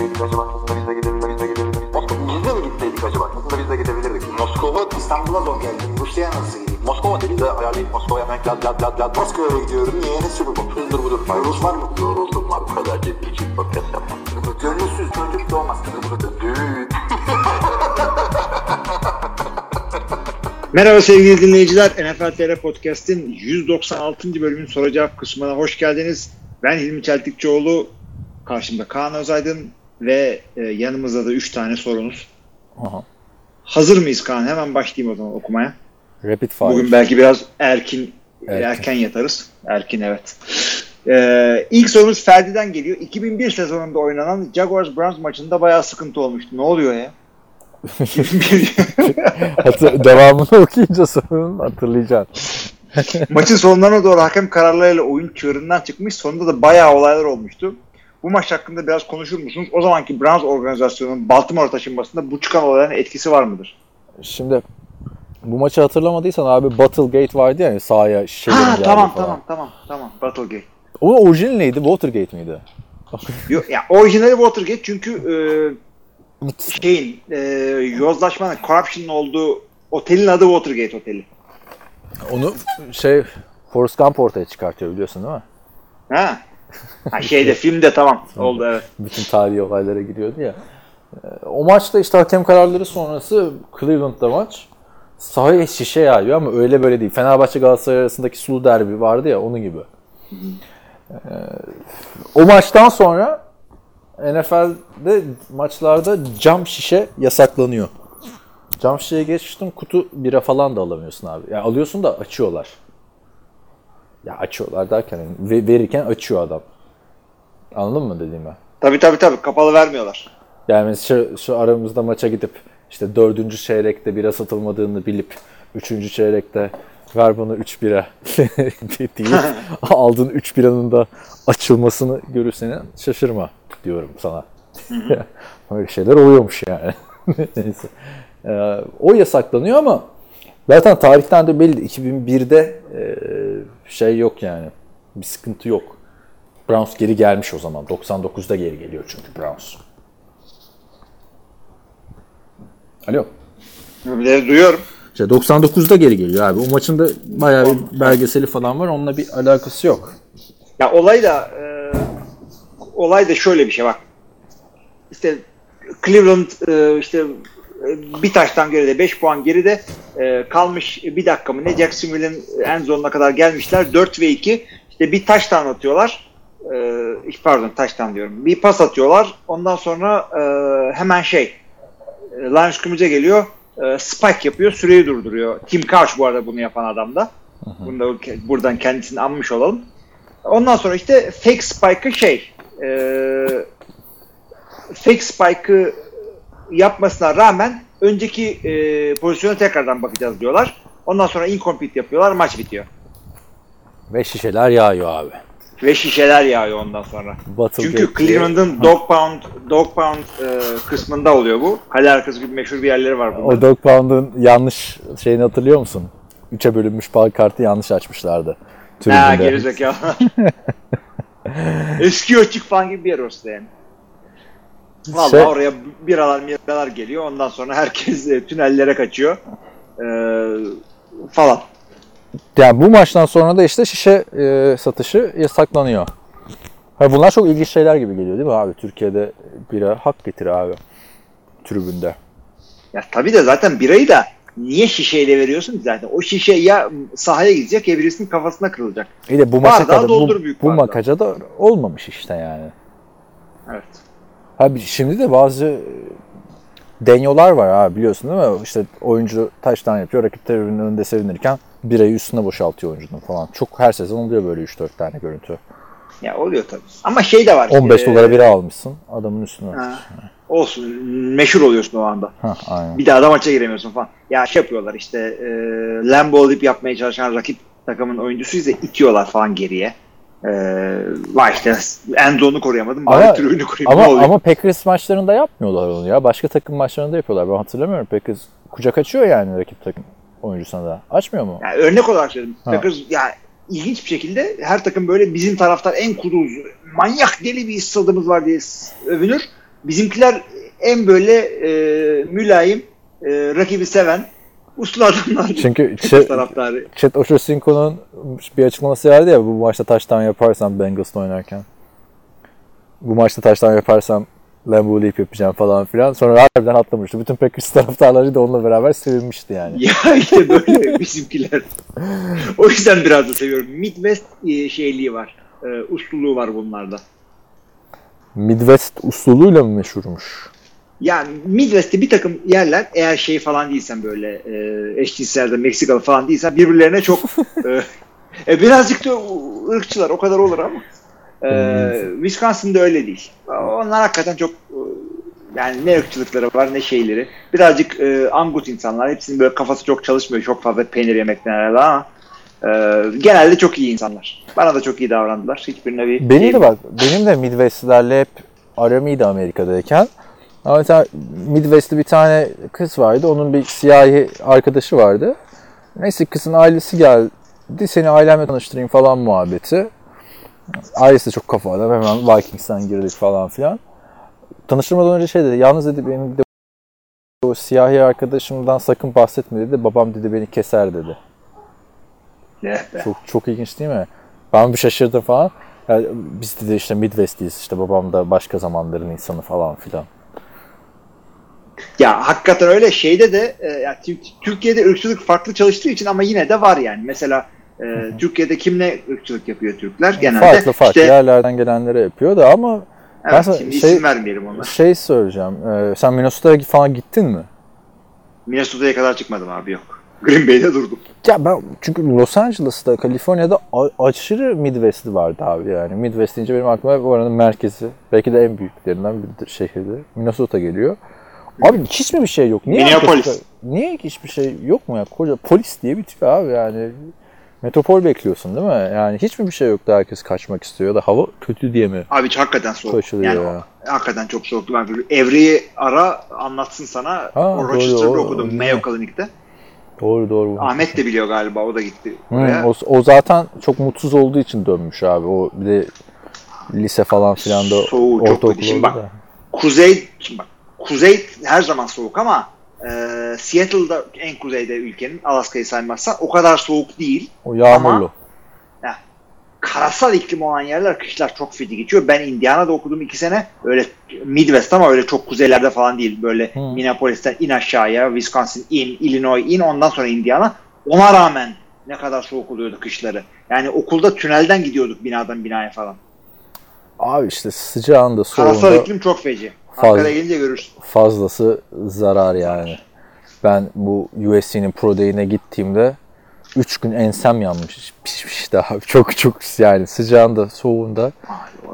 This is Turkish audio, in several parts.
gitseydik acaba? Aslında biz de gidebilirdik. Biz de mi gitseydik acaba? Aslında biz de gidebilirdik. Moskova İstanbul'a zor geldi. Rusya'ya nasıl gideyim? Moskova dedi de ayarlayıp Moskova'ya hemen lad lad lad lad. Moskova'ya gidiyorum. Niye? Ne sürü bu? Hızdır budur. Rus var mı? Yoruldum var. Bu kadar ciddi için podcast yapmam. Gönülsüz çocuk doğmaz. Düğün. Merhaba sevgili dinleyiciler. NFL TR Podcast'in 196. bölümün soru cevap kısmına hoş geldiniz. Ben Hilmi Çeltikçioğlu. Karşımda Kaan Özaydın ve e, yanımızda da 3 tane sorunuz. Aha. Hazır mıyız Kaan? Hemen başlayayım o zaman okumaya. Rapid fire. Bugün belki biraz erkin Erkin. erken yatarız. Erkin evet. Ee, ilk sorumuz Ferdi'den geliyor. 2001 sezonunda oynanan Jaguars Browns maçında bayağı sıkıntı olmuştu. Ne oluyor ya? 2001 Hatır, devamını okuyunca sorunun hatırlayacaksın. Maçın sonlarına doğru hakem kararlarıyla oyun çığırından çıkmış. Sonunda da bayağı olaylar olmuştu. Bu maç hakkında biraz konuşur musunuz? O zamanki Browns organizasyonunun Baltimore taşınmasında bu çıkan olayların etkisi var mıdır? Şimdi bu maçı hatırlamadıysan abi Battlegate vardı ya sahaya şişelerin Ha geldiği tamam falan. tamam tamam tamam Battlegate. Onun orijinali neydi? Watergate miydi? Yok ya orijinali Watergate çünkü e, şeyin e, yozlaşmanın, corruption'ın olduğu otelin adı Watergate Oteli. Onu şey Forrest Gump ortaya çıkartıyor biliyorsun değil mi? Ha? Ha şeyde filmde tamam oldu evet. Bütün tarihi olaylara giriyordu ya. Ee, O maçta işte hakem kararları sonrası Cleveland'da maç. Sahaya şişe yağıyor ama öyle böyle değil. Fenerbahçe Galatasaray arasındaki sulu derbi vardı ya onun gibi. Ee, o maçtan sonra NFL'de maçlarda cam şişe yasaklanıyor. Cam şişeye geçtim kutu bira falan da alamıyorsun abi. Ya alıyorsun da açıyorlar. Ya açıyorlar derken yani ve- verirken açıyor adam. Anladın mı dediğimi? Tabii tabii tabii kapalı vermiyorlar. Yani şu, şu aramızda maça gidip işte dördüncü çeyrekte bira satılmadığını bilip üçüncü çeyrekte ver bana 3 bira deyip aldığın 3 biranın da açılmasını görürsen şaşırma diyorum sana. Öyle şeyler oluyormuş yani. Neyse. Ee, o yasaklanıyor ama zaten tarihten de belli. 2001'de e, şey yok yani. Bir sıkıntı yok. Browns geri gelmiş o zaman. 99'da geri geliyor çünkü Browns. Alo. Bileri duyuyorum. İşte 99'da geri geliyor abi. O maçın da bayağı bir belgeseli falan var. Onunla bir alakası yok. Ya olay da e, olay da şöyle bir şey bak. İşte Cleveland e, işte bir taştan geride 5 puan geride. E, kalmış bir dakika mı ne? Jacksonville'in en zonuna kadar gelmişler. 4 ve 2 işte bir taştan atıyorlar. E, pardon taştan diyorum. Bir pas atıyorlar. Ondan sonra e, hemen şey e, line scrimmage'e geliyor. E, spike yapıyor süreyi durduruyor. Tim Couch bu arada bunu yapan adam da. Bunu da buradan kendisini anmış olalım. Ondan sonra işte fake spike'ı şey e, fake spike'ı yapmasına rağmen önceki e, pozisyona tekrardan bakacağız diyorlar. Ondan sonra incomplete yapıyorlar. Maç bitiyor. Ve şişeler yağıyor abi. Ve şişeler yağıyor ondan sonra. Battlegate Çünkü Cleveland'ın dog pound dog pound e, kısmında oluyor bu. Kale arkası gibi meşhur bir yerleri var bunların. O Dog Pound'un yanlış şeyini hatırlıyor musun? Üçe bölünmüş kartı yanlış açmışlardı. Ha gerizekalı. Eski açık falan gibi bir yer orası yani. Vallahi Şey- oraya biralar biralar geliyor. Ondan sonra herkes e, tünellere kaçıyor. Ee, falan. Yani bu maçtan sonra da işte şişe e, satışı yasaklanıyor. Ha, bunlar çok ilginç şeyler gibi geliyor değil mi abi? Türkiye'de bira hak getir abi. Tribünde. Ya tabii de zaten birayı da niye şişeyle veriyorsun zaten? O şişe ya sahaya gidecek ya birisinin kafasına kırılacak. İyi de bu kadar, bu, bu makaca da olmamış işte yani. Evet. Abi şimdi de bazı denyolar var abi biliyorsun değil mi? İşte oyuncu taştan yapıyor, rakip terörünün önünde sevinirken birayı üstüne boşaltıyor oyuncunun falan. Çok her sezon oluyor böyle 3-4 tane görüntü. Ya oluyor tabii. Ama şey de var. 15 e, dolara bira almışsın, adamın üstüne. ha, olsun. Meşhur oluyorsun o anda. Ha, aynen. Bir daha da maça giremiyorsun falan. Ya şey yapıyorlar işte e, Lambo Leap yapmaya çalışan rakip takımın oyuncusu ise itiyorlar falan geriye. E, vay işte Enzo'nu koruyamadım. Ama- Bari tribünü koruyayım. Ama ama Packers maçlarında yapmıyorlar onu ya. Başka takım maçlarında yapıyorlar. Ben hatırlamıyorum. Packers kucak açıyor yani rakip takım oyuncusuna da. Açmıyor mu? Yani örnek olarak söyledim. Ha. Packers ya ilginç bir şekilde her takım böyle bizim taraftar en kuduz, manyak deli bir stadımız var diye övünür. Bizimkiler en böyle e, mülayim, e, rakibi seven, uslu adamlar. Çünkü Chet, taraftarı. Chet Ochocinco'nun bir açıklaması vardı ya bu maçta taştan yaparsam Bengals'ta oynarken. Bu maçta taştan yaparsam Lambeau Leap yapacağım falan filan. Sonra harbiden atlamıştı. Bütün Packers taraftarları da onunla beraber sevinmişti yani. Ya işte böyle bizimkiler. O yüzden biraz da seviyorum. Midwest e, şeyliği var. E, usluluğu var bunlarda. Midwest usulüyle mi meşhurmuş? Yani Midwest'te bir takım yerler eğer şey falan değilsen böyle e, eşcinselde Meksikalı falan değilsen birbirlerine çok e, e, birazcık da ırkçılar o kadar olur ama e, Wisconsin'da öyle değil. Onlar hakikaten çok e, yani ne ırkçılıkları var ne şeyleri. Birazcık e, angut insanlar. Hepsinin böyle kafası çok çalışmıyor. Çok fazla peynir yemekten herhalde ama e, genelde çok iyi insanlar. Bana da çok iyi davrandılar. Hiçbirine bir Benim de bak, benim de Midwest'lerle hep aram iyiydi Amerika'dayken. Ama mesela Midwest'te bir tane kız vardı. Onun bir siyahi arkadaşı vardı. Neyse kızın ailesi geldi. Seni ailemle tanıştırayım falan muhabbeti. Ailesi de çok kafa adam. Hemen Vikings'ten girdik falan filan. Tanıştırmadan önce şey dedi. Yalnız dedi benim de o siyahi arkadaşımdan sakın bahsetme dedi. Babam dedi beni keser dedi. Be. Çok çok ilginç değil mi? Ben bir şaşırdım falan. Yani biz de işte Midwest'iyiz işte babam da başka zamanların insanı falan filan. Ya hakikaten öyle şeyde de e, ya, Tü- Türkiye'de ırkçılık farklı çalıştığı için ama yine de var yani. Mesela e, Türkiye'de kimle ırkçılık yapıyor Türkler? Genelde farklı farklı işte yerlerden gelenlere yapıyor da ama ben evet, sana şimdi şey- isim vermeyelim ona. şey söyleyeceğim. Ee, sen Minnesota'ya falan gittin mi? Minnesota'ya kadar çıkmadım abi yok. Green Bay'de durdum. Ya ben çünkü Los Angeles'ta, Kaliforniya'da aşırı Midwest'i vardı abi yani. Midwest deyince benim aklıma oranın merkezi. Belki de en büyüklerinden bir şehirde. Minnesota geliyor. Abi hiç mi bir şey yok? Niye Minneapolis. herkes- Niye hiçbir şey yok mu ya? Koca polis diye bitiyor abi yani. Metropol bekliyorsun değil mi? Yani hiç mi bir şey yok da herkes kaçmak istiyor da hava kötü diye mi Abi hakikaten soğuk. taşılıyor Yani ya? hakikaten çok soğuktu. Ben böyle Evreyi ara anlatsın sana. Ha, o doğru, Rochester'da okudum Mayo Clinic'te. Doğru doğru. Ahmet de biliyor galiba. O da gitti oraya. o, o zaten çok mutsuz olduğu için dönmüş abi. O bir de lise falan filan da Soğuğu çok ortaokul kötü. Şimdi bak, da. Kuzey şimdi bak, kuzey her zaman soğuk ama e, Seattle'da en kuzeyde ülkenin Alaska'yı saymazsan o kadar soğuk değil. O yağmurlu. Ama- Karasal iklim olan yerler kışlar çok feci geçiyor. Ben Indiana'da okudum iki sene. Öyle Midwest ama öyle çok kuzeylerde falan değil. Böyle Hı. Minneapolis'ten in aşağıya, Wisconsin in, Illinois in, ondan sonra Indiana. Ona rağmen ne kadar soğuk oluyordu kışları. Yani okulda tünelden gidiyorduk binadan binaya falan. Abi işte sıcağında Karasal soğuğunda iklim çok feci. Fazla. Ankara'ya gelince görürsün. fazlası zarar yani. Ben bu USC'nin Pro Day'ine gittiğimde 3 gün ensem yanmış. Pişmiş daha. Çok çok yani sıcağında soğuğunda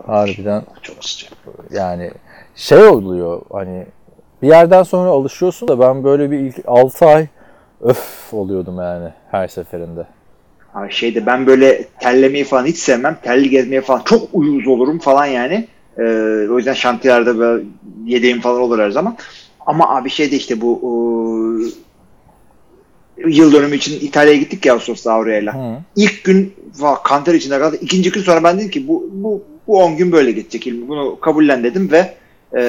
harbiden Çok sıcak. yani şey oluyor hani bir yerden sonra alışıyorsun da ben böyle bir ilk 6 ay öf oluyordum yani her seferinde. Abi şeyde ben böyle terlemeyi falan hiç sevmem. Terli gezmeye falan çok uyuz olurum falan yani. Ee, o yüzden şantiyelerde böyle yedeğim falan olur her zaman. Ama abi şeyde işte bu ıı, yıl dönümü için İtalya'ya gittik ya Ağustos'ta Aurela'yla. Hı. İlk gün va, kanter içinde kaldı. İkinci gün sonra ben dedim ki bu bu bu 10 gün böyle geçecek. İlmi. Bunu kabullen dedim ve e,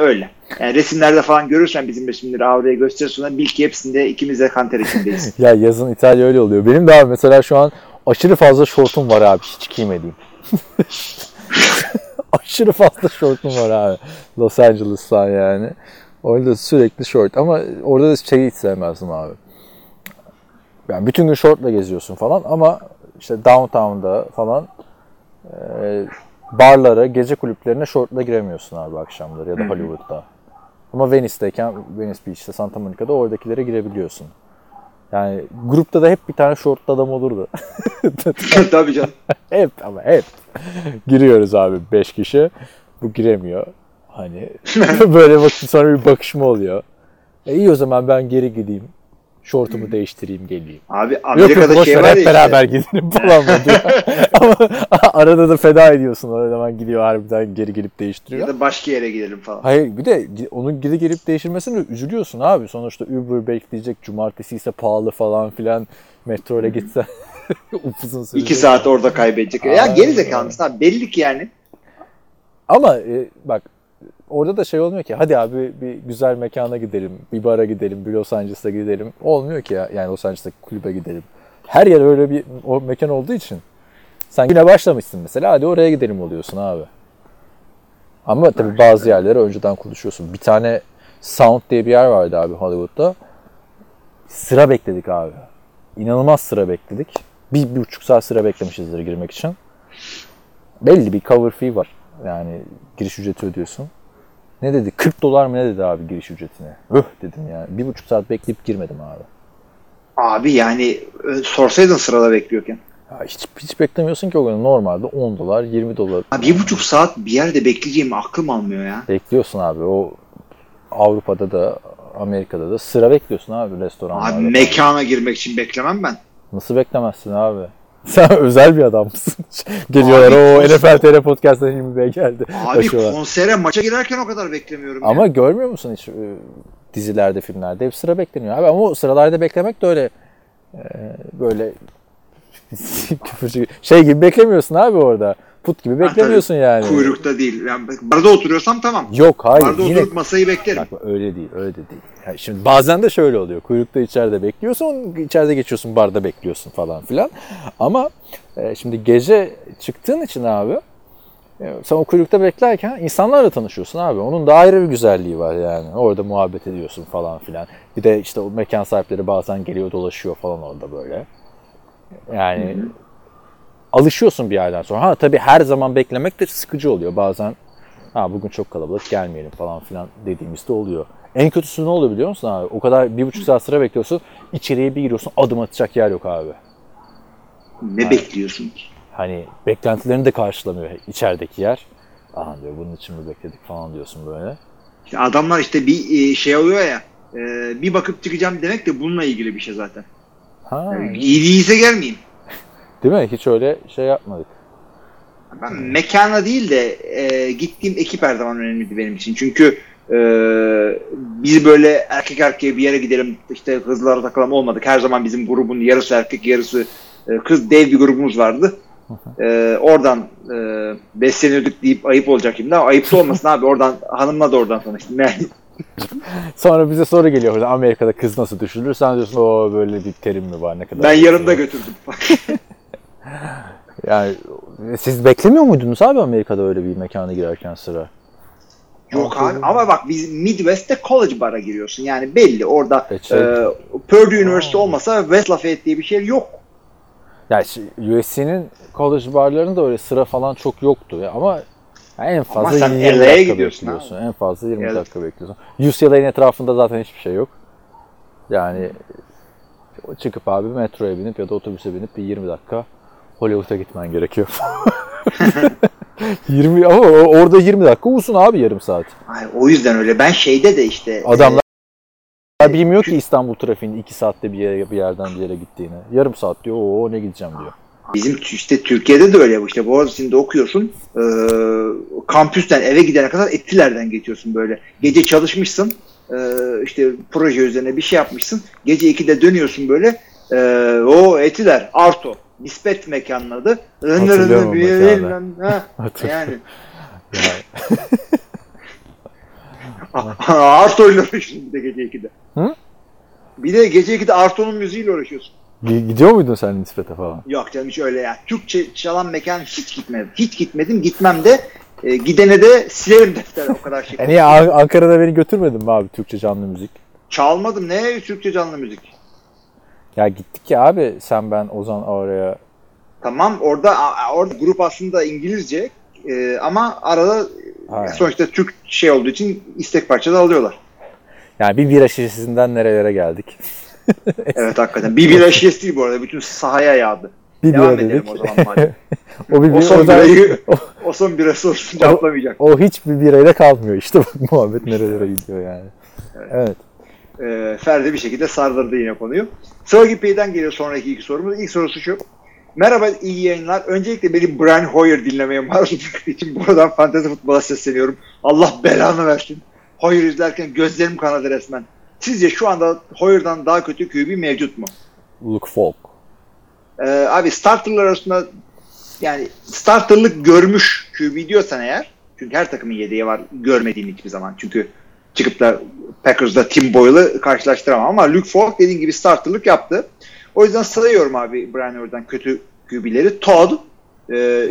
öyle. Yani resimlerde falan görürsen bizim resimleri Aurela'ya gösterirsen bil ki hepsinde ikimiz de kanter içindeyiz. Ya yazın İtalya öyle oluyor. Benim de abi mesela şu an aşırı fazla şortum var abi hiç giymediğim. aşırı fazla şortum var abi. Los Angeles'tan yani. Orada sürekli şort ama orada da şeyi hiç sevmezdim abi. Yani bütün gün şortla geziyorsun falan ama işte downtown'da falan e, barlara, gece kulüplerine şortla giremiyorsun abi akşamları ya da Hollywood'da. Ama Venice'deyken, Venice Beach'te, Santa Monica'da oradakilere girebiliyorsun. Yani grupta da hep bir tane şortlu adam olurdu. Tabii canım. hep ama hep. Giriyoruz abi 5 kişi. Bu giremiyor. Hani böyle bak sonra bir bakışma oluyor. E iyi o zaman ben geri gideyim. Şortumu değiştireyim geleyim. Abi Amerika'da yok şey var ya işte. beraber gidelim falan mı diyor. Ama arada da feda ediyorsun. O zaman gidiyor harbiden geri gelip değiştiriyor. Ya da başka yere gidelim falan. Hayır bir de onun geri gelip değiştirmesine de üzülüyorsun abi. Sonuçta Uber bekleyecek. Cumartesi ise pahalı falan filan. Metro ile gitsen upuzun sürecek. İki saat orada kaybedecek. Ya Aynen. geri zekalı abi? Belli ki yani. Ama e, bak orada da şey olmuyor ki hadi abi bir güzel mekana gidelim, bir bara gidelim, bir Los Angeles'a gidelim. Olmuyor ki ya. Yani Los Angeles'taki kulübe gidelim. Her yer öyle bir o mekan olduğu için. Sen yine başlamışsın mesela hadi oraya gidelim oluyorsun abi. Ama tabii bazı yerlere önceden konuşuyorsun. Bir tane Sound diye bir yer vardı abi Hollywood'da. Sıra bekledik abi. İnanılmaz sıra bekledik. Bir, bir buçuk saat sıra beklemişizdir girmek için. Belli bir cover fee var. Yani giriş ücreti ödüyorsun. Ne dedi? 40 dolar mı ne dedi abi giriş ücretine? Öh dedim ya. Bir buçuk saat bekleyip girmedim abi. Abi yani e, sorsaydın sırada bekliyorken. Ya hiç, hiç beklemiyorsun ki o gün. Normalde 10 dolar, 20 dolar Ha, bir buçuk saat bir yerde bekleyeceğimi aklım almıyor ya. bekliyorsun abi. O Avrupa'da da Amerika'da da sıra bekliyorsun abi restoranlarda. Abi mekana girmek için beklemem ben. Nasıl beklemezsin abi? Sen özel bir adam mısın? Geliyorlar o NFL TR Podcast'tan Hilmi Bey geldi. Abi Başıyorlar. konsere maça girerken o kadar beklemiyorum. Ama görmüyor musun hiç e, dizilerde, filmlerde hep sıra bekleniyor abi. Ama o sıralarda beklemek de öyle e, böyle küfürcü şey gibi beklemiyorsun abi orada. Put gibi beklemiyorsun yani. Kuyrukta değil. Yani barda oturuyorsam tamam. Yok hayır. barda Yine oturup masayı beklerim. Bak öyle değil, öyle de değil. Yani şimdi bazen de şöyle oluyor. Kuyrukta içeride bekliyorsun, içeride geçiyorsun, barda bekliyorsun falan filan. Ama e, şimdi gece çıktığın için abi e, sen o kuyrukta beklerken insanlarla tanışıyorsun abi. Onun da ayrı bir güzelliği var yani. Orada muhabbet ediyorsun falan filan. Bir de işte o mekan sahipleri bazen geliyor dolaşıyor falan orada böyle. Yani alışıyorsun bir yerden sonra. Ha tabii her zaman beklemek de sıkıcı oluyor. Bazen ha bugün çok kalabalık gelmeyelim falan filan dediğimizde oluyor. En kötüsü ne oluyor biliyor musun abi? O kadar bir buçuk saat sıra bekliyorsun. içeriye bir giriyorsun adım atacak yer yok abi. Ne bekliyorsun ki? Hani beklentilerini de karşılamıyor içerideki yer. Aha diyor bunun için mi bekledik falan diyorsun böyle. İşte adamlar işte bir e, şey oluyor ya. e, bir bakıp çıkacağım demek de bununla ilgili bir şey zaten. Ha, Yani iyi değilse gelmeyeyim. Değil mi? Hiç öyle şey yapmadık. Ben mekana değil de e, gittiğim ekip her zaman önemliydi benim için. Çünkü e, biz böyle erkek erkeğe bir yere gidelim işte kızlara takılalım olmadık. Her zaman bizim grubun yarısı erkek yarısı e, kız dev bir grubumuz vardı. E, oradan e, besleniyorduk deyip ayıp olacak şimdi ama ayıp da olmasın abi. Oradan hanımla da oradan tanıştım. Yani Sonra bize soru geliyor orada Amerika'da kız nasıl düşürülür? Sen diyorsun o böyle bir terim mi var ne kadar? ben yarımda götürdüm. Yani siz beklemiyor muydunuz abi Amerika'da öyle bir mekana girerken sıra? Yok abi ama bak biz Midwest'te college bara giriyorsun. Yani belli orada E, şey- e, Purdue University olmasa West Lafayette diye bir şey yok. Yani USC'nin college barlarında öyle sıra falan çok yoktu ya ama en fazla sen 20 LA'ya dakika gidiyorsun bekliyorsun. En fazla 20 Evet. dakika bekliyorsun. UCLA'nin etrafında zaten hiçbir şey yok. Yani çıkıp abi metroya binip ya da otobüse binip bir 20 dakika Hollywood'a gitmen gerekiyor. 20 ama orada 20 dakika uzun abi yarım saat. Ay, o yüzden öyle. Ben şeyde de işte Adamlar bilmiyor ki İstanbul trafiğinin 2 saatte bir yere bir yerden bir yere gittiğini. Yarım saat diyor. Oo ne gideceğim diyor. Bizim işte Türkiye'de de öyle bu işte Boğaziçi'nde okuyorsun e, kampüsten eve gidene kadar Etiler'den geçiyorsun böyle. Gece çalışmışsın e, işte proje üzerine bir şey yapmışsın. Gece 2'de dönüyorsun böyle e, o Etiler Arto nispet mekanın adı. O mekanı. Ha, Hatırlıyorum. yani Yani, Arto'yla uğraşıyorsun bir de gece 2'de. Hı? Bir de gece 2'de Arto'nun müziğiyle uğraşıyorsun. gi- gidiyor muydun sen nispete falan? Yok canım hiç öyle ya. Türkçe çalan mekan hiç gitmedim. Hiç gitmedim. Gitmem de e, gidene de silerim defter o kadar şey. E niye An- Ankara'da beni götürmedin mi abi Türkçe canlı müzik? Çalmadım. Ne Türkçe canlı müzik? Ya gittik ya abi sen ben Ozan oraya. Tamam orada orada grup aslında İngilizce e, ama arada Ha. sonuçta Türk şey olduğu için istek parça da alıyorlar. Yani bir bira şişesinden nerelere geldik. Evet hakikaten. Bir bira şişesi değil bu arada. Bütün sahaya yağdı. Bir Devam bira edelim dedik. o zaman madem. o bir, o son o, birayı o son birası olsun cevaplamayacak. o hiçbir birayla kalmıyor işte bak muhabbet nerelere gidiyor yani. Evet. E, Ferdi bir şekilde sardırdı yine konuyu. Sonraki P'den geliyor sonraki iki sorumuz. İlk sorusu şu. Merhaba iyi yayınlar. Öncelikle beni Brian Hoyer dinlemeye maruz bıraktığı için buradan fantezi futbola sesleniyorum. Allah belanı versin. Hoyer izlerken gözlerim kanadı resmen. Sizce şu anda Hoyer'dan daha kötü QB mevcut mu? Luke Falk. Ee, abi starterlar arasında yani starterlık görmüş QB diyorsan eğer Çünkü her takımın yedeği var. Görmediğim hiçbir zaman. Çünkü çıkıp da Packers'da Tim Boyle'ı karşılaştıramam ama Luke Falk dediğin gibi starterlık yaptı. O yüzden sayıyorum abi Brian Hoyer'dan kötü QB'leri. Todd, e,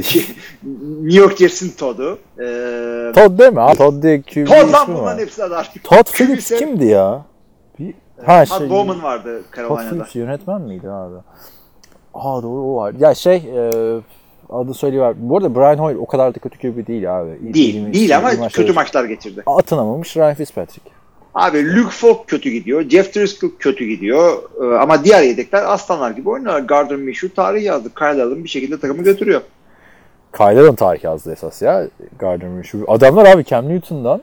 New York Jets'in Todd'u. E, Todd değil mi? Ha, Todd diye QB Todd lan bunların hepsi adı artık. Todd Phillips kimdi ya? Bir, ha Matt şey. Bowman vardı Todd Carolina'da. Phillips yönetmen miydi abi? Aa doğru o var. Ya şey e, adı söyleyiver. Bu arada Brian Hoyer o kadar da kötü QB değil abi. İyi- iyi Değil, değil ama maçlar- kötü maçlar geçirdi. Atınamamış Ryan Fitzpatrick. Abi Luke Falk kötü gidiyor. Jeff Driscoll kötü gidiyor. Ee, ama diğer yedekler aslanlar gibi oynuyorlar. Gardner Minshew tarih yazdı. Kyle Allen bir şekilde takımı götürüyor. Kyle'ın tarih yazdı esas ya. Gardner Minshew. Adamlar abi Cam Newton'dan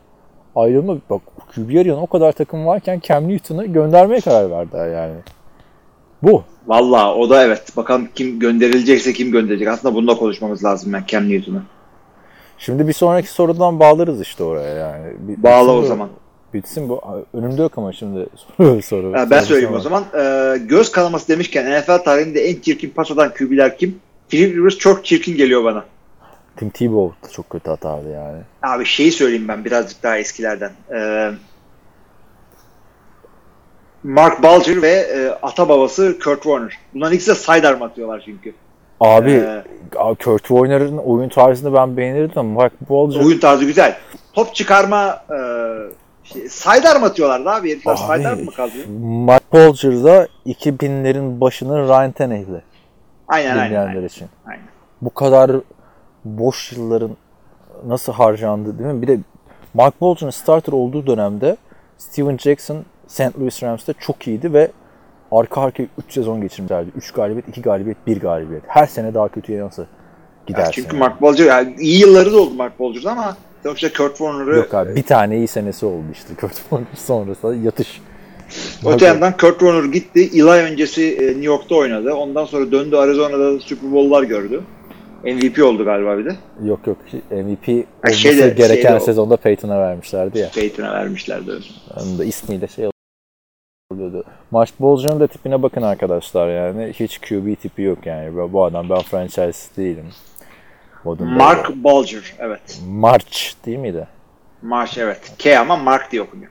ayrılma. Bak QB arayan o kadar takım varken Cam Newton'ı göndermeye karar verdiler yani. Bu. Valla o da evet. Bakalım kim gönderilecekse kim gönderecek. Aslında bununla konuşmamız lazım ben Cam Newton'u. Şimdi bir sonraki sorudan bağlarız işte oraya yani. Bir- Bağla o zaman. Bitsin bu. Önümde yok ama şimdi soru. soru ben soru söyleyeyim o zaman. Ee, göz kanaması demişken NFL tarihinde en çirkin pas atan QB'ler kim? Philip Rivers çok çirkin geliyor bana. Tim Tebow da çok kötü atardı yani. Abi şeyi söyleyeyim ben birazcık daha eskilerden. Ee, Mark Bulger ve e, ata babası Kurt Warner. Bunların ikisi de sidearm atıyorlar çünkü. Abi Ee, Kurt Warner'ın oyun tarzını ben beğenirdim ama Mark Bulger oyun tarzı güzel. Top çıkarma e, şey, sidearm atıyorlardı abi. Herifler Abi, sidearm mı kaldı? Mark Bulger da 2000'lerin başının Ryan Tannehill'i Aynen aynen. aynen. için. aynen. Bu kadar boş yılların nasıl harcandı değil mi? Bir de Mark Bulger'ın starter olduğu dönemde Steven Jackson St. Louis Rams'te çok iyiydi ve arka arkaya 3 sezon geçirmişlerdi. 3 galibiyet, 2 galibiyet, 1 galibiyet. Her sene daha kötüye nasıl Ya gidersin? çünkü yani? Mark Bulger yani iyi yılları da oldu Mark Bulger'da ama sonuçta Kurt Warner'ı Yok abi bir tane iyi senesi oldu işte Kurt Warner sonrası yatış. Öte yandan Kurt Warner gitti. Eli öncesi e, New York'ta oynadı. Ondan sonra döndü Arizona'da Super Bowl'lar gördü. MVP oldu galiba bir de. Yok yok MVP olması şeyde- gereken şeyde sezonda Peyton'a vermişlerdi ya. Peyton'a vermişlerdi. Onun da ismiyle şey oluyordu. Maç Bolcan'ın da tipine bakın arkadaşlar yani. Hiç QB tipi yok yani. Bu- adam ben franchise değilim. Modunda Mark Bulger evet. March değil miydi? Marsh evet. K ama Mark diye okunuyor.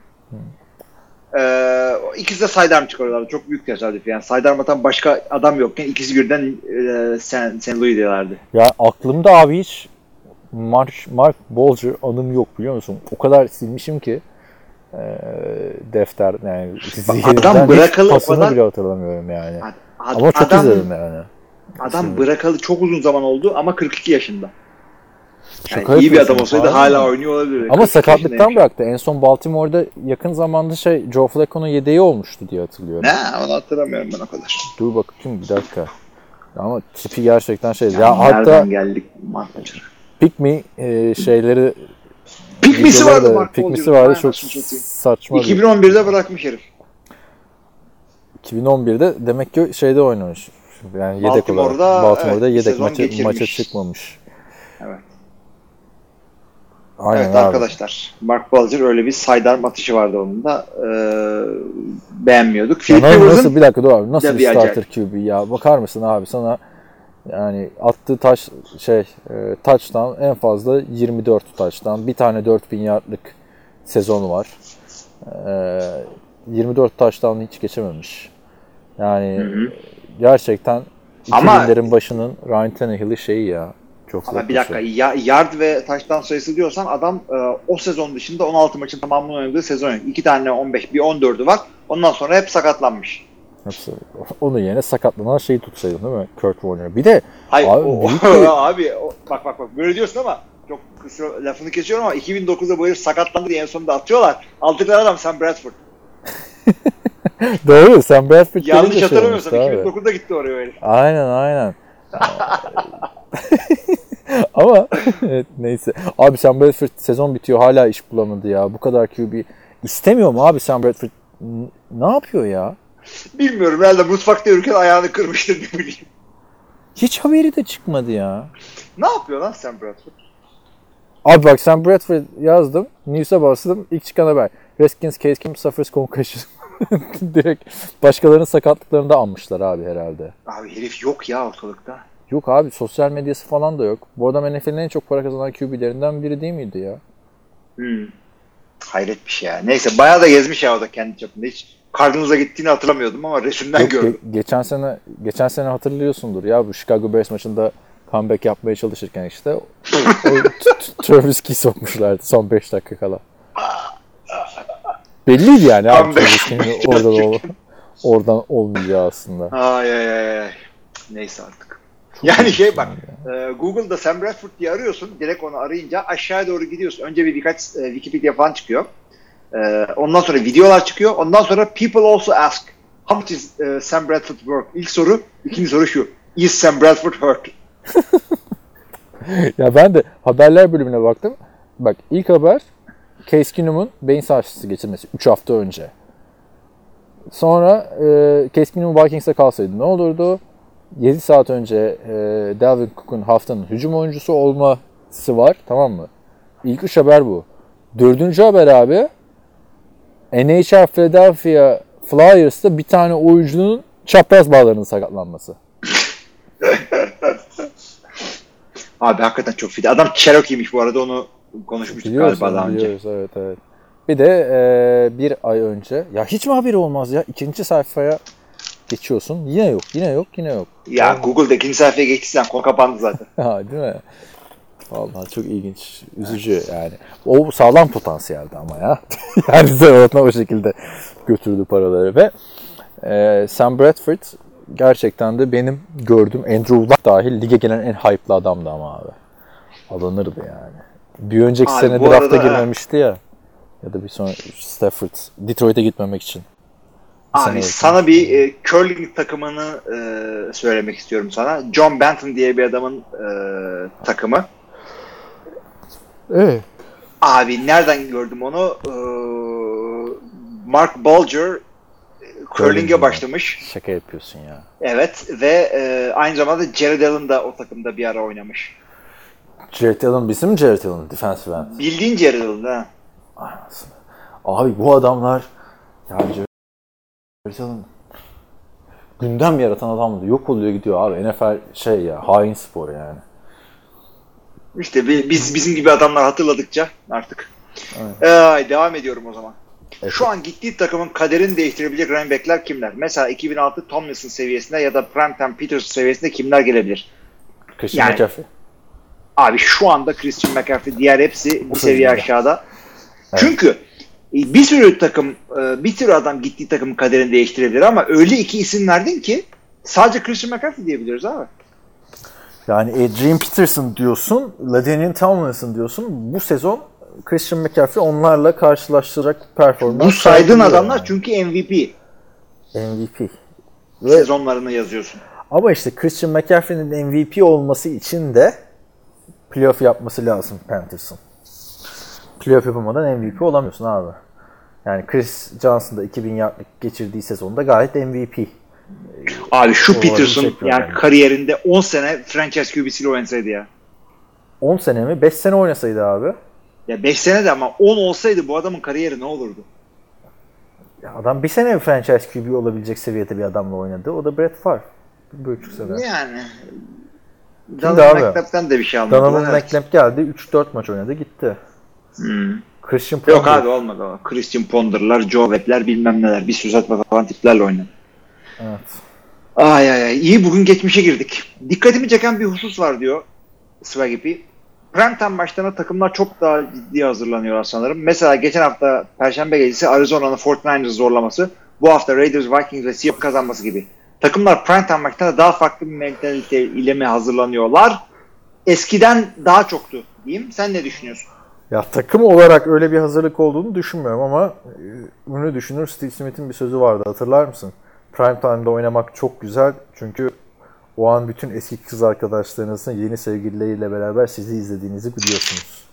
Ee, ikisi de sidearm çıkarıyorlardı. Çok büyük tesadüf yani. Sidearm atan başka adam yokken ikisi birden e, Sen. Louis diyorlardı. Ya aklımda abi hiç Mark, Mark Bolger anım yok biliyor musun? O kadar silmişim ki e, defter yani hiç bırakalı pasını kadar- bile hatırlamıyorum yani. Ad- Ama çok adam, izledim yani. Adam bırakalı çok uzun zaman oldu ama 42 yaşında. Yani Şaka iyi bir adam olsaydı harbi hala oynuyor olabilir. Ama 42 sakatlıktan bıraktı. En son Baltimore'da yakın zamanda şey Joe Flacco'nun yedeği olmuştu diye hatırlıyorum. Ne onu hatırlamıyorum ben o kadar. Dur bakayım bir dakika. Ama tipi gerçekten şey. Ya, Yani hatta geldik? Pick Me e, şeyleri Pikmisi vardı Mark. Me'si vardı çok saçma. bir- 2011'de bırakmış herif. 2011'de demek ki şeyde oynamış. Yani yedek Baltimore'da, olarak. Baltimore'da evet, yedek maça, geçirmiş. maça çıkmamış. Evet. Aynen evet abi. arkadaşlar. Mark Bulger öyle bir sidearm atışı vardı onun da. Ee, beğenmiyorduk. Philip Sana nasıl Rivers'ın bir dakika dur abi. Nasıl bir starter QB ya? Bakar mısın abi sana yani attığı taş şey e, touchdown en fazla 24 touchdown. Bir tane 4000 yardlık sezonu var. E, 24 touchdown'ı hiç geçememiş. Yani Hı hı. gerçekten Ama- 2000'lerin başının Ryan Tannehill'i şeyi ya. Çok ama bir dakika şey. ya, yard ve touchdown sayısı diyorsan adam e, o sezon dışında 16 maçın tamamını oynadığı sezon. 2 tane 15 bir 14'ü var. Ondan sonra hep sakatlanmış. Hepsi. Onun yerine sakatlanan şeyi tutsaydın değil mi? Kurt Warner. Bir de Hayır Abi, o, büyük bir- abi o- bak bak bak böyle diyorsun ama çok kısa lafını kesiyorum ama 2009'da bu herif sakatlandı diye en sonunda atıyorlar. Aldıkları adam Sam Bradford. doğru sen Bradford Yanlış şey hatırlamıyorsam olmuştu abi. 2009'da gitti oraya o herif. Aynen aynen. Ama evet, neyse. Abi Sam Bradford sezon bitiyor hala iş bulamadı ya. Bu kadar QB istemiyor mu abi Sam Bradford? N- Ne yapıyor ya? Bilmiyorum herhalde mutfakta yürürken ayağını kırmıştır ne bileyim. Hiç haberi de çıkmadı ya. Ne yapıyor lan Sam Bradford? Abi bak Sam Bradford yazdım. News'a bastım. İlk çıkan haber. Redskins case kim suffers concussion. Direkt başkalarının sakatlıklarını da anmışlar abi herhalde. Abi herif yok ya ortalıkta. Yok abi sosyal medyası falan da yok. Bu adam NFL'in en çok para kazanan QB'lerinden biri değil miydi ya? Hmm. Hayret bir şey ya. Neyse bayağı da gezmiş ya o da kendi çapında. Hiç Cardinals'a gittiğini hatırlamıyordum ama resimden Yok, gördüm. ge- geçen sene geçen sene hatırlıyorsundur ya bu Chicago Bears maçında comeback yapmaya çalışırken işte o, o Travis Key sokmuşlardı son 5 dakika kala. Belliydi yani abi. Travis Key'in oradan, ol- oradan olmayacağı aslında. Ay ay ay. Neyse artık. yani şey bak e, Google'da Sam Bradford diye arıyorsun. Direkt onu arayınca aşağıya doğru gidiyorsun. Önce bir birkaç e, Wikipedia falan çıkıyor. E, ondan sonra videolar çıkıyor. Ondan sonra people also ask how much is e, Sam Bradford worth? İlk soru. ikinci soru şu. Is Sam Bradford hurt? Ya ben de haberler bölümüne baktım. Bak ilk haber Case Keenum'un beyin sarsıntısı geçirmesi 3 hafta önce. Sonra e, Case Keenum Vikings'e kalsaydı ne olurdu? 7 saat önce e, Dalvin Cook'un haftanın hücum oyuncusu olması var tamam mı? İlk üç haber bu. Dördüncü haber abi NHL Philadelphia Flyers'ta bir tane oyuncunun çapraz bağlarının sakatlanması. Abi hakikaten çok fide. Adam Cherokee'ymiş bu arada onu konuşmuştuk Biliyoruz, galiba daha önce. biliyoruz, evet evet. Bir de e, bir ay önce, ya hiç mi haberi olmaz ya? İkinci sayfaya geçiyorsun, yine yok, yine yok, yine yok. Ya Google'da ikinci sayfaya geçtiysen konu kapandı zaten. Ha, değil mi? Vallahi çok ilginç, üzücü yani. O sağlam potansiyeldi ama ya. yani Zevat'ına o şekilde götürdü paraları ve e, Sam Bradford gerçekten de benim gördüğüm Andrew Luck dahil lige gelen en hype'lı adamdı ama abi. Alınırdı yani. Bir önceki Abi sene drafta girmemişti ya. Ya da bir sonra Stafford. Detroit'e gitmemek için. Abi sene sana bir e, curling takımını e, söylemek istiyorum sana. John Benton diye bir adamın e, takımı. Evet. Abi nereden gördüm onu? E, Mark Bulger e, curling'e mi? başlamış. Şaka yapıyorsun ya. Evet ve e, aynı zamanda Jared Allen da o takımda bir ara oynamış. Jared Allen bizim Jared Allen defensive end. Bildiğin Jared Allen ha. Anasını. Abi bu adamlar yani Jared Allen gündem yaratan adamdı. Yok oluyor gidiyor abi. NFL şey ya hain spor yani. İşte bi- biz bizim gibi adamlar hatırladıkça artık. Ay, devam ediyorum o zaman. Evet. Şu an gittiği takımın kaderini değiştirebilecek running back'ler kimler? Mesela 2006 Tomlinson seviyesinde ya da Primetime Peters seviyesinde kimler gelebilir? Christian Yani- McCaffrey. Abi şu anda Christian McCaffrey diğer hepsi bir seviye aşağıda. Çünkü e, bir sürü takım, e, bir sürü adam gittiği takımın kaderini değiştirebilir ama öyle iki isim verdin ki sadece Christian McCaffrey diyebiliriz abi. Yani Adrian Peterson diyorsun, Ladanian Tomlinson diyorsun. Bu sezon Christian McCaffrey onlarla karşılaştıracak performans. Bu saydığın adamlar yani. çünkü MVP MVP. Ve, sezonlarını yazıyorsun. ama işte Christian McCaffrey'nin MVP olması için de playoff yapması lazım Panthers'ın. Playoff yapamadan MVP olamıyorsun abi. Yani Chris Johnson da 2000 yardlık geçirdiği sezonda gayet MVP. Abi şu Doğru, Peterson yani ederim. kariyerinde 10 sene franchise QB'siyle oynasaydı ya. 10 sene mi? 5 sene oynasaydı abi. Ya 5 sene de ama 10 olsaydı bu adamın kariyeri ne olurdu? Ya adam bir sene franchise QB olabilecek seviyede bir adamla oynadı. O da Brett Favre. Bir buçuk sene. Yani. Donovan McNabb'den de bir şey almadılar. Donovan evet. McNabb geldi. 3-4 maç oynadı gitti. Hmm. Christian Yok Ponder- abi olmadı o. Christian Ponder'lar, Joe Webb'ler bilmem neler. Bir sürü saçma sapan tiplerle oynadı. Evet. Ay ay ay. İyi bugün geçmişe girdik. Dikkatimi çeken bir husus var diyor Swaggy Primetime maçlarına takımlar çok daha ciddi hazırlanıyorlar sanırım. Mesela geçen hafta Perşembe gecesi Arizona'nın 49ers zorlaması. Bu hafta Raiders, Vikings ve Seahawks kazanması gibi. Takımlar primetime maçlarına daha farklı bir mentalite ile mi hazırlanıyorlar? Eskiden daha çoktu diyeyim. Sen ne düşünüyorsun? Ya takım olarak öyle bir hazırlık olduğunu düşünmüyorum ama e, ünlü düşünür Steve Smith'in bir sözü vardı hatırlar mısın? Prime time'da oynamak çok güzel çünkü o an bütün eski kız arkadaşlarınızın yeni sevgilileriyle beraber sizi izlediğinizi biliyorsunuz.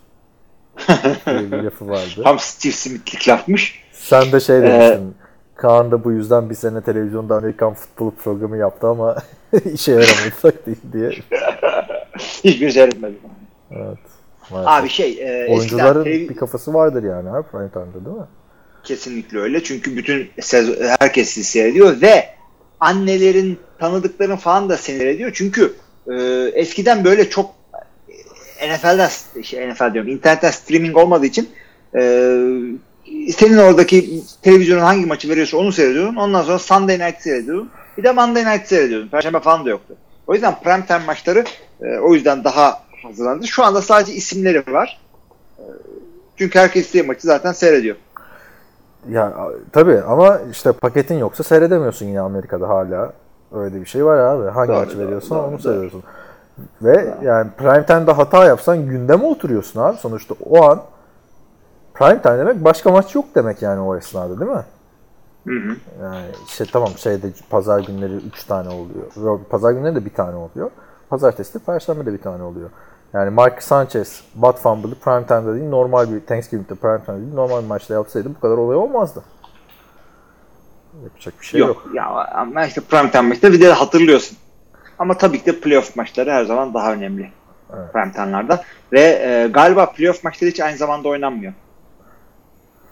Bir lafı vardı. Tam Steve Smith'lik lafmış. Sen de şey demiştin. Kaan da bu yüzden bir sene televizyonda Amerikan futbolu programı yaptı ama işe yaramadı diye. Hiçbir seyretmedim. Evet. Maalesef. Abi şey e, eskiden Oyuncuların televiz- bir kafası vardır yani ha prime time'da değil mi? Kesinlikle öyle. Çünkü bütün herkes sizi seyrediyor ve annelerin tanıdıkların falan da seyrediyor. Çünkü e, eskiden böyle çok NFL'den şey, NFL diyorum internetten streaming olmadığı için e, senin oradaki televizyonun hangi maçı veriyorsa onu seyrediyordun. Ondan sonra Sunday Night seyrediyordun. Bir de Monday Night seyrediyordun. Perşembe falan da yoktu. O yüzden prime maçları e, o yüzden daha hazırlandı. Şu anda sadece isimleri var. E, çünkü herkes istediği maçı zaten seyrediyor. Ya tabii ama işte paketin yoksa seyredemiyorsun yine Amerika'da hala. Öyle bir şey var abi. Hangi Doğru, maçı doğru, veriyorsan doğru, onu doğru. seyrediyorsun. Ve yani prime time'da hata yapsan gündeme oturuyorsun abi. Sonuçta o an prime time demek başka maç yok demek yani o esnada değil mi? Hı hı. Yani işte tamam şeyde pazar günleri 3 tane oluyor. Pazar günleri de bir tane oluyor. Pazartesi de perşembe de bir tane oluyor. Yani Mark Sanchez, Bud Fumble'ı prime time'da değil normal bir Thanksgiving'de prime time değil normal bir maçta yapsaydı bu kadar olay olmazdı. Yapacak bir şey yok. yok. Ya ama işte prime time maçta bir de hatırlıyorsun. Ama tabii ki de playoff maçları her zaman daha önemli. Evet. Prime time'larda. Ve e, galiba playoff maçları hiç aynı zamanda oynanmıyor.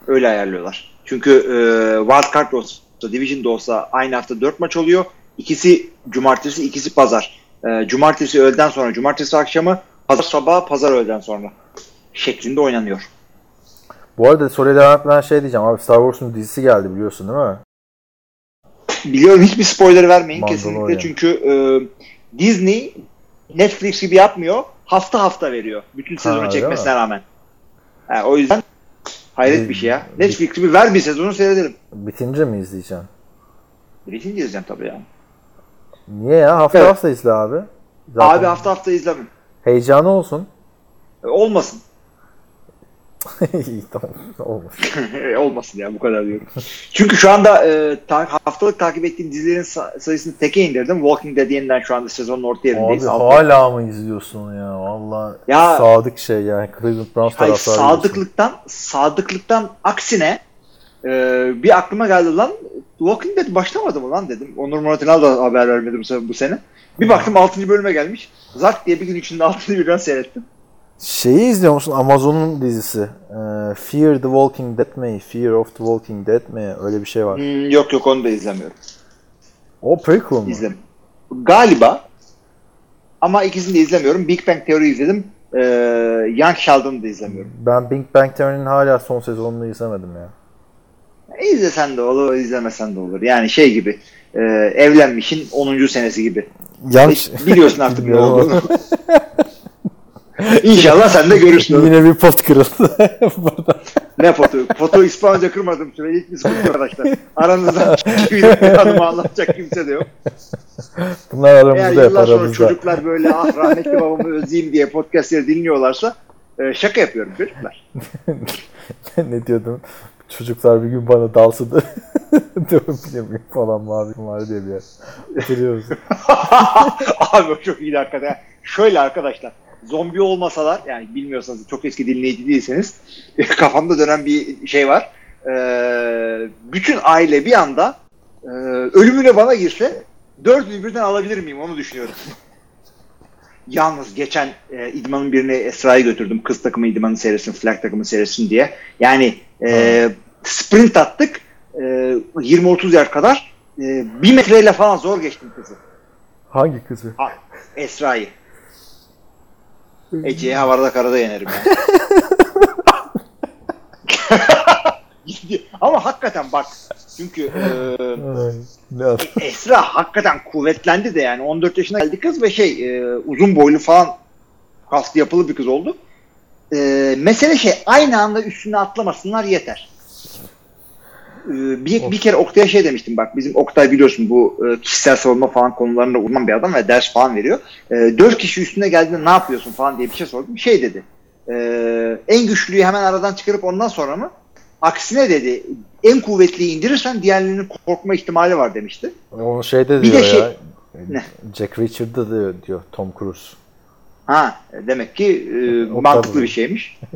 Öyle ayarlıyorlar. Çünkü e, wild card olsa, division da olsa aynı hafta 4 maç oluyor. İkisi cumartesi, ikisi pazar. E, cumartesi öğleden sonra, cumartesi akşamı, pazar sabahı, pazar öğleden sonra şeklinde oynanıyor. Bu arada soruya devam etmeden şey diyeceğim abi Star Wars'un dizisi geldi biliyorsun değil mi? Biliyorum hiçbir spoiler vermeyin kesinlikle çünkü e, Disney Netflix gibi yapmıyor. Hafta hafta veriyor. Bütün sezonu öyle çekmesine mi? rağmen. Ha, o yüzden hayret bir şey ya. Bir- Netflix gibi ver bir sezonu seyredelim. Bitince mi izleyeceksin? Birinci izleyeceğim tabii yani. Niye ya? Hafta Evet. hafta izle abi. Zaten Abi hafta hafta izlemem. Heyecanı olsun. E, Olmasın. İyi tamam. Olmaz. E, Olmasın ya bu kadar diyorum. Çünkü şu anda e, ta- haftalık takip ettiğim dizilerin sa- sayısını teke indirdim. Walking Dead yeniden şu anda sezonun orta Abi yerindeyiz. Altı- hala mı izliyorsun ya? Valla Ya- sadık şey yani Cleveland Browns Hayır, sadıklıktan sadıklıktan aksine e, bir aklıma geldi lan Walking Dead başlamadı mı lan dedim. Onur Murat İnal da haber vermedi bu, bu sene. Bir baktım 6. bölüme gelmiş. Zart diye bir gün içinde 6. birden seyrettim. Şeyi izliyor musun? Amazon'un dizisi. Ee, Fear the Walking Dead mi? Fear of the Walking Dead mi? Öyle bir şey var. Hmm, yok yok onu da izlemiyorum. O prequel mu? İzlem. Galiba ama ikisini de izlemiyorum. Big Bang Theory izledim. E, Young Sheldon'ı da izlemiyorum. Ben Big Bang Theory'nin hala son sezonunu izlemedim ya. E, izlesen de olur, izlemesen de olur. Yani şey gibi. e, evlenmişin 10. senesi gibi. Yanlış. E, Biliyorsun artık ne olduğunu. İnşallah sen de görürsün. Yine bir pot kırıldı. Ne foto? Foto İspanyolca kırmadım süre. Biz kutlu arkadaşlar. Aranızda bir hanımı anlatacak kimse de yok. Bunlar Eğer aramızda hep yıllar sonra aramızda. çocuklar böyle ah rahmetli babamı özleyeyim diye podcastleri dinliyorlarsa e, şaka yapıyorum çocuklar. ne diyordun? Çocuklar bir gün bana dalsı da bilemiyorum falan mavi var diye bir yer. Musun? Abi çok iyi hakikaten. Şöyle arkadaşlar. Zombi olmasalar yani bilmiyorsanız çok eski dinleyici değilseniz kafamda dönen bir şey var. Ee, bütün aile bir anda e, ölümüne bana girse dördünü birden alabilir miyim onu düşünüyorum. Yalnız geçen e, idmanın birine Esra'yı götürdüm. Kız takımı idmanı seyretsin, flag takımı seyretsin diye. Yani e, sprint attık. E, 20-30 yer kadar. E, bir metreyle falan zor geçtim kızı. Hangi kızı? Ha, Esra'yı. Ece'ye havada karada yenerim ya. Ama hakikaten bak çünkü e, Ay, yap- Esra hakikaten kuvvetlendi de yani 14 yaşına geldi kız ve şey e, uzun boylu falan kaslı yapılı bir kız oldu. E, mesele şey aynı anda üstüne atlamasınlar yeter. E, bir, bir kere Oktay'a şey demiştim bak bizim Oktay biliyorsun bu e, kişisel savunma falan konularında uzman bir adam ve ders falan veriyor. E, dört kişi üstüne geldiğinde ne yapıyorsun falan diye bir şey sordum. Şey dedi e, en güçlüyü hemen aradan çıkarıp ondan sonra mı? Aksine dedi en kuvvetliyi indirirsen diğerlerinin korkma ihtimali var demişti. Onu şeyde Bir diyor de şey- ya. Ne? Jack Reacher'da diyor, diyor Tom Cruise. Ha demek ki e, mantıklı bir şeymiş.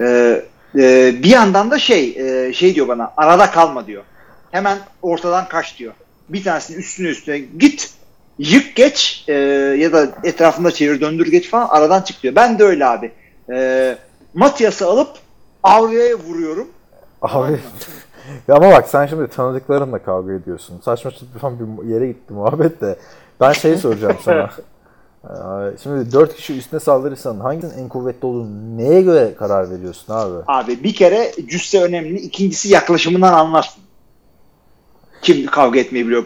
E, e, bir yandan da şey e, şey diyor bana arada kalma diyor. Hemen ortadan kaç diyor. Bir tanesinin üstüne üstüne git yık geç e, ya da etrafında çevir döndür geç falan aradan çık diyor. Ben de öyle abi. E, Matias'ı alıp Avrupa'ya vuruyorum. Abi. ya ama bak sen şimdi tanıdıklarınla kavga ediyorsun. Saçma sapan bir yere gitti muhabbet de. Ben şeyi soracağım sana. Ee, Şimdi 4 kişi üstüne saldırırsan hangisinin en kuvvetli olduğunu neye göre karar veriyorsun abi? Abi bir kere cüsse önemli. İkincisi yaklaşımından anlarsın. Kim kavga etmeyi biliyor,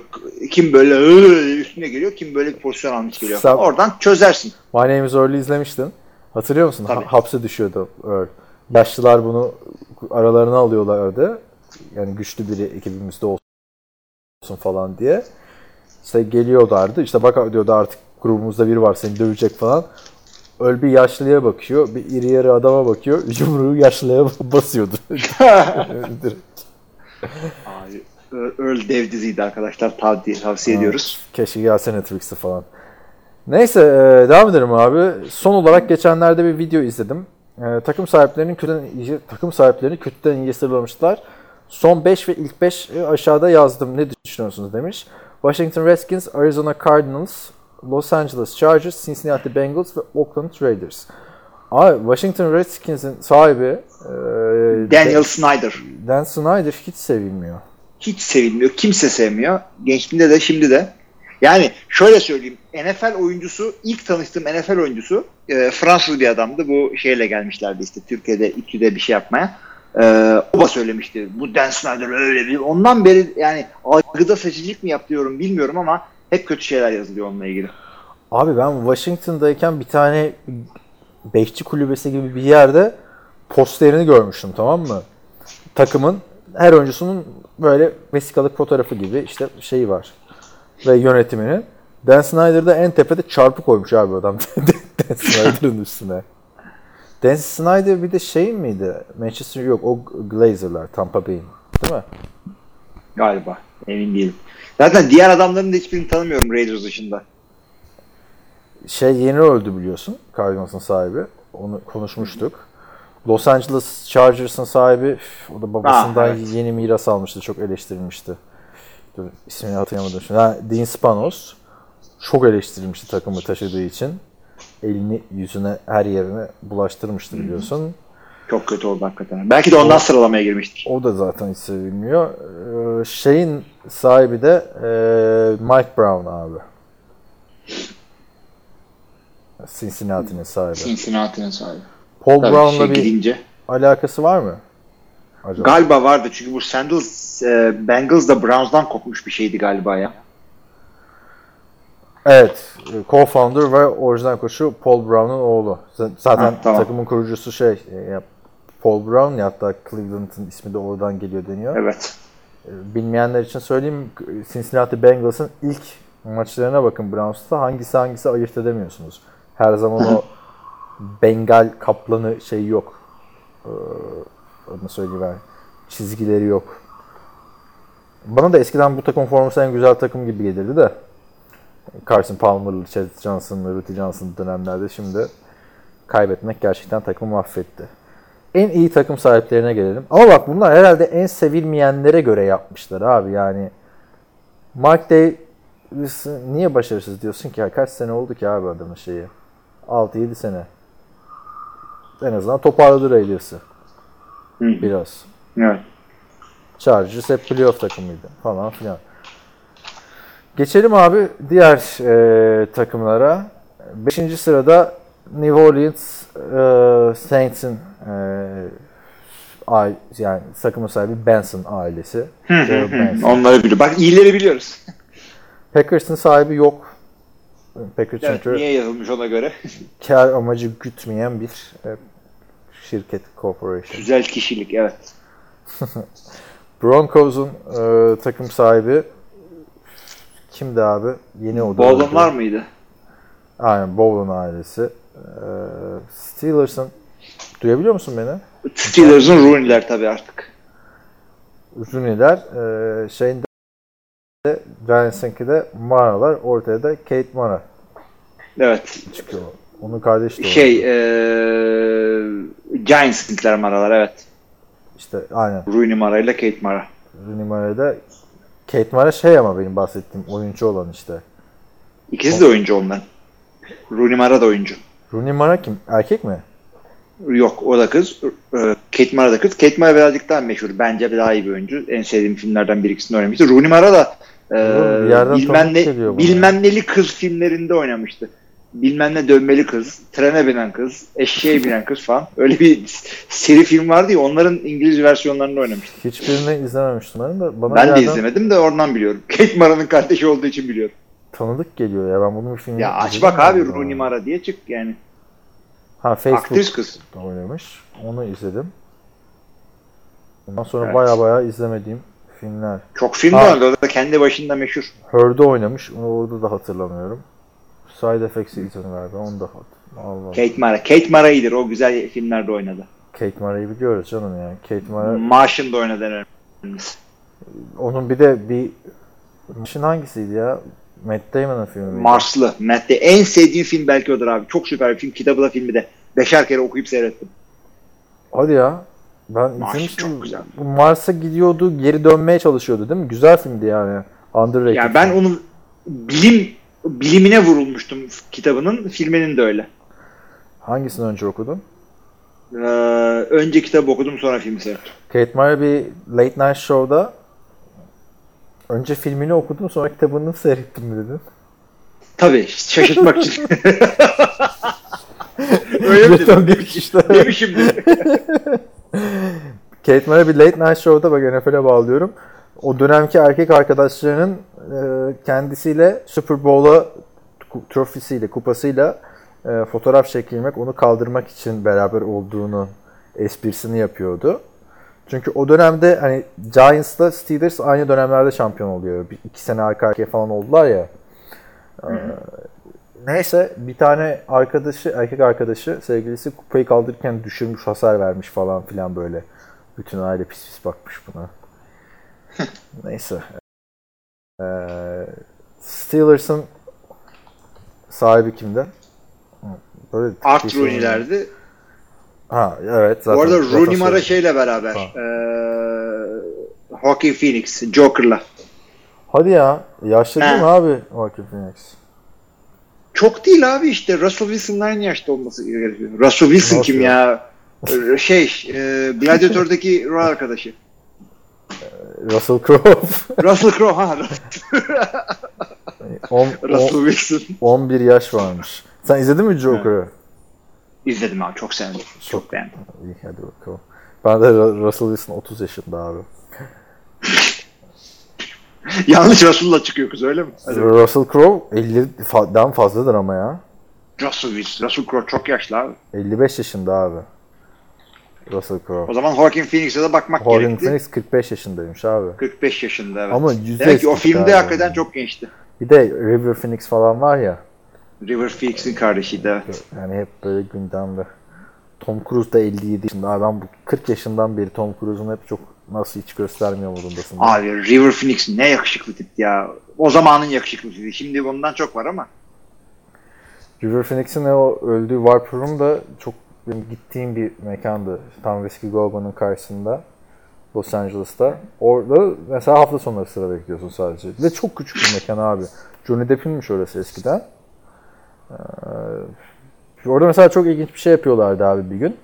kim böyle "Iı" üstüne geliyor, kim böyle bir pozisyon almış geliyor. Sen- Oradan çözersin. My Name is Earl'ü izlemiştin. Hatırlıyor musun? Tabii. Ha- hapse düşüyordu Earl. Yaşlılar bunu aralarına alıyorlardı. Yani güçlü biri ekibimizde olsun falan diye. İşte geliyorlardı. İşte bak diyordu artık grubumuzda biri var seni dövecek falan. Öl bir yaşlıya bakıyor. Bir iri yarı adama bakıyor. Yumruğu yaşlıya basıyordu. Abi, Earl dev diziydi arkadaşlar. Tavsiye, tavsiye ediyoruz. Keşke gelse Netflix'e falan. Neyse e, devam edelim abi. Son olarak geçenlerde bir video izledim. E, takım sahiplerinin kötüden iyice, takım sahiplerini kötüden iyiye sıralamışlar. Son 5 ve ilk 5 aşağıda yazdım. Ne düşünüyorsunuz demiş. Washington Redskins, Arizona Cardinals, Los Angeles Chargers, Cincinnati Bengals ve Oakland Raiders. Abi Washington Redskins'in sahibi e, Daniel Snyder. Dan Snyder hiç sevilmiyor. Hiç sevilmiyor. Kimse sevmiyor. Gençliğinde de şimdi de. Yani şöyle söyleyeyim. NFL oyuncusu, ilk tanıştığım NFL oyuncusu e, Fransız bir adamdı. Bu şeyle gelmişlerdi işte Türkiye'de İTÜ'de bir şey yapmaya. E, o da söylemişti. Bu Dan Snyder öyle bir. Ondan beri yani algıda seçicilik mi yapıyorum bilmiyorum ama hep kötü şeyler yazılıyor onunla ilgili. Abi ben Washington'dayken bir tane bekçi kulübesi gibi bir yerde posterini görmüştüm tamam mı? Takımın her oyuncusunun böyle vesikalık fotoğrafı gibi işte şeyi var. Ve yönetiminin. Dan Snyder'da en tepede çarpı koymuş abi adam. Dan Snyder'ın üstüne. Dan Snyder bir de şey miydi? Manchester yok o Glazer'lar Tampa Bay'in. Değil mi? Galiba. Emin değilim. Zaten diğer adamların da hiçbirini tanımıyorum Raiders dışında. şey yeni öldü biliyorsun. Cardinals'ın sahibi. Onu konuşmuştuk. Los Angeles Chargers'ın sahibi o da babasından Ah, evet. yeni miras almıştı. Çok eleştirilmişti. Dur, ismini hatırlamadım şimdi. Ha, Dean Spanos çok eleştirilmişti takımı taşıdığı için. Elini yüzüne her yerine bulaştırmıştı biliyorsun. Çok kötü oldu hakikaten. Belki de ondan sıralamaya girmiştir. O da zaten hiç sevilmiyor. Ee, şeyin sahibi de e, Mike Brown abi. Cincinnati'nin sahibi. Cincinnati'nin sahibi. Paul Tabii Brown'la şey bir gidince. alakası var mı? Acaba? Galiba vardı çünkü bu Sandals e, Bengals da Browns'dan kopmuş bir şeydi galiba ya. evet. Co-founder ve orijinal koçu Paul Brown'un oğlu. Zaten Ha, tamam. takımın kurucusu şey e, ya, Paul Brown ya hatta Cleveland'ın ismi de oradan geliyor deniyor. Evet. E, Bilmeyenler için söyleyeyim Cincinnati Bengals'ın ilk maçlarına bakın Browns'ta hangisi hangisi ayırt edemiyorsunuz. Her zaman o Bengal kaplanı şey yok. Ee, onu söyleyeyim Çizgileri yok. Bana da eskiden bu takım forması en güzel takım gibi gelirdi de. Carson Palmer'lı, Chad Johnson'lı, Rudy Johnson dönemlerde şimdi kaybetmek gerçekten takımı mahvetti. En iyi takım sahiplerine gelelim. Ama bak bunlar herhalde en sevilmeyenlere göre yapmışlar abi yani. Mark Davis niye başarısız diyorsun ki? Ya kaç sene oldu ki abi adamın şeyi? 6-7 sene. En azından toparladı Raiders'ı. Biraz. Evet. Chargers hep playoff takımıydı falan filan. Geçelim abi diğer e, takımlara. Beşinci sırada New Orleans e, Saints'in e, yani takımın sahibi Benson ailesi. Benson. Onları biliyor. Bak iyileri biliyoruz. Packers'ın sahibi yok. Packers Evet, çünkü niye yazılmış ona göre? kar amacı gütmeyen bir e, şirket, corporation. Güzel kişilik evet. Broncos'un e, takım sahibi kimdi abi? Yeni o da. Bowlen var mıydı? Aynen Bowlen ailesi. E, Steelers'ın duyabiliyor musun beni? Steelers'ın Rooney'ler tabii artık. Rooney'ler e, şeyinde de Giants'ınki de Mara'lar ortaya da Kate Mara Evet. çıkıyor. Onun kardeşi de. Şey eee Giants'inkiler Maralar evet. İşte aynen. Rooney Mara ile Kate Mara. Rooney Mara'da Kate Mara şey ama benim bahsettiğim oyuncu olan işte. İkisi de oyuncu ondan. Rooney Mara da oyuncu. Rooney Mara kim? Erkek mi? Yok o da kız. Ee, Kate Mara da kız. Kate Mara birazcık daha meşhur. Bence daha iyi bir oyuncu. En sevdiğim filmlerden bir ikisini oynamıştı. Rooney Mara da e, bilmem, ne, bilmem neli kız filmlerinde oynamıştı. bilmem ne dönmeli kız, trene binen kız, eşeğe binen kız falan. Öyle bir seri film vardı ya onların İngiliz versiyonlarını oynamıştı. Hiçbirini izlememiştim ben de. Bana Ben de yerden izlemedim de oradan biliyorum. Kate Mara'nın kardeşi olduğu için biliyorum. Tanıdık geliyor ya. Ben bunun bir Ya aç bak abi. Rooney Mara diye çık yani. Ha Facebook Aktris kız. oynamış. Onu izledim. Ondan sonra Evet. baya baya izlemediğim filmler. Çok film Ha. vardı. O da kendi başında meşhur. Herd'de oynamış. Onu orada da hatırlamıyorum. Side Effects'i izledim galiba. Onu da hat- Allah. Kate Mara. Kate Mara iyidir. O güzel filmlerde oynadı. Kate Mara'yı biliyoruz canım ya. Kate Mara. Martian'da oynadı en önemlisi. Onun bir de bir Martian hangisiydi ya? Matt Damon'ın filmi miydi? Marslı. Matt Day- En sevdiğim film belki odur abi. Çok süper bir film. Kitabı da filmi de. Beşer kere okuyup seyrettim. Hadi ya. Ben izlemiştim. çok güzel. Mars'a gidiyordu, geri dönmeye çalışıyordu değil mi? Güzel filmdi yani. Underrated. Yani ben onun bilim bilimine vurulmuştum kitabının. Filminin de öyle. Hangisini önce okudun? Ee, önce kitabı okudum sonra filmi seyrettim. Kate Mara bir Late Night Show'da önce filmini okudum sonra kitabını seyrettim dedin? Tabii şaşırtmak için. öyle mi dedim? gibi işte. Demişimdir. Kate Mara bir Late Night Show'da bak NFL'e bağlıyorum. O dönemki erkek arkadaşlarının e, kendisiyle Super Bowl'a trofisiyle, kupasıyla e, fotoğraf çekilmek, onu kaldırmak için beraber olduğunu esprisini yapıyordu. Çünkü o dönemde hani Giants'la Steelers aynı dönemlerde şampiyon oluyor. Bir, iki sene arka arkaya falan oldular ya. Ee, neyse bir tane arkadaşı, erkek arkadaşı, sevgilisi kupayı kaldırırken düşürmüş, hasar vermiş falan filan böyle. Bütün aile pis pis bakmış buna. Neyse. Ee, Steelers'ın sahibi kimdi? Böyle Art şey- Rooney'lerdi. Ha evet zaten. Bu arada Rooney. Mara şeyle beraber. Ha. Ee, Joaquin Phoenix. Joker'la. Hadi ya. Yaşlı değil mi abi Joaquin Phoenix? Çok değil abi işte. Russell Wilson'ın aynı yaşta olması gerekiyor. Russell Wilson Nasıl kim ya? Ee, şey, e, Gladiator'daki rol arkadaşı. Russell Crowe. Russell Crowe ha. On- Russell on- Wilson. 11 yaş varmış. Sen izledin mi Joker'ı? İzledim abi çok sevdim. Çok beğendim. İyi hadi bakalım. Ben de Ru- Russell Wilson 30 yaşında abi. Yanlış Russell'la çıkıyor kız öyle mi? Hadi. Russell Crowe 50'den fazladır ama ya. Russell Wilson. Russell Crowe çok yaşlı abi. 55 yaşında abi. Russell Crowe. O zaman Joaquin Phoenix'e de bakmak Joaquin gerekti. Phoenix 45 yaşındaymış abi. 45 yaşında evet. Ama yüzde Demek ki o filmde galiba. hakikaten çok gençti. Bir de River Phoenix falan var ya. River Phoenix'in kardeşiydi evet. Yani hep böyle gündemde. Tom Cruise da 57 yaşında. Abi ben bu 40 yaşından beri Tom Cruise'un hep çok nasıl hiç göstermiyor modundasın. Abi River Phoenix ne yakışıklı tipti ya. O zamanın yakışıklı tipi. Şimdi bundan çok var ama. River Phoenix'in o öldüğü Warp Room da çok benim gittiğim bir mekandı. Tam Whiskey Goban'ın karşısında. Los Angeles'ta. Orada mesela hafta sonları sıra bekliyorsun sadece. Ve çok küçük bir mekan abi. Johnny Depp'inmiş orası eskiden. Ee, orada mesela çok ilginç bir şey yapıyorlardı abi bir gün.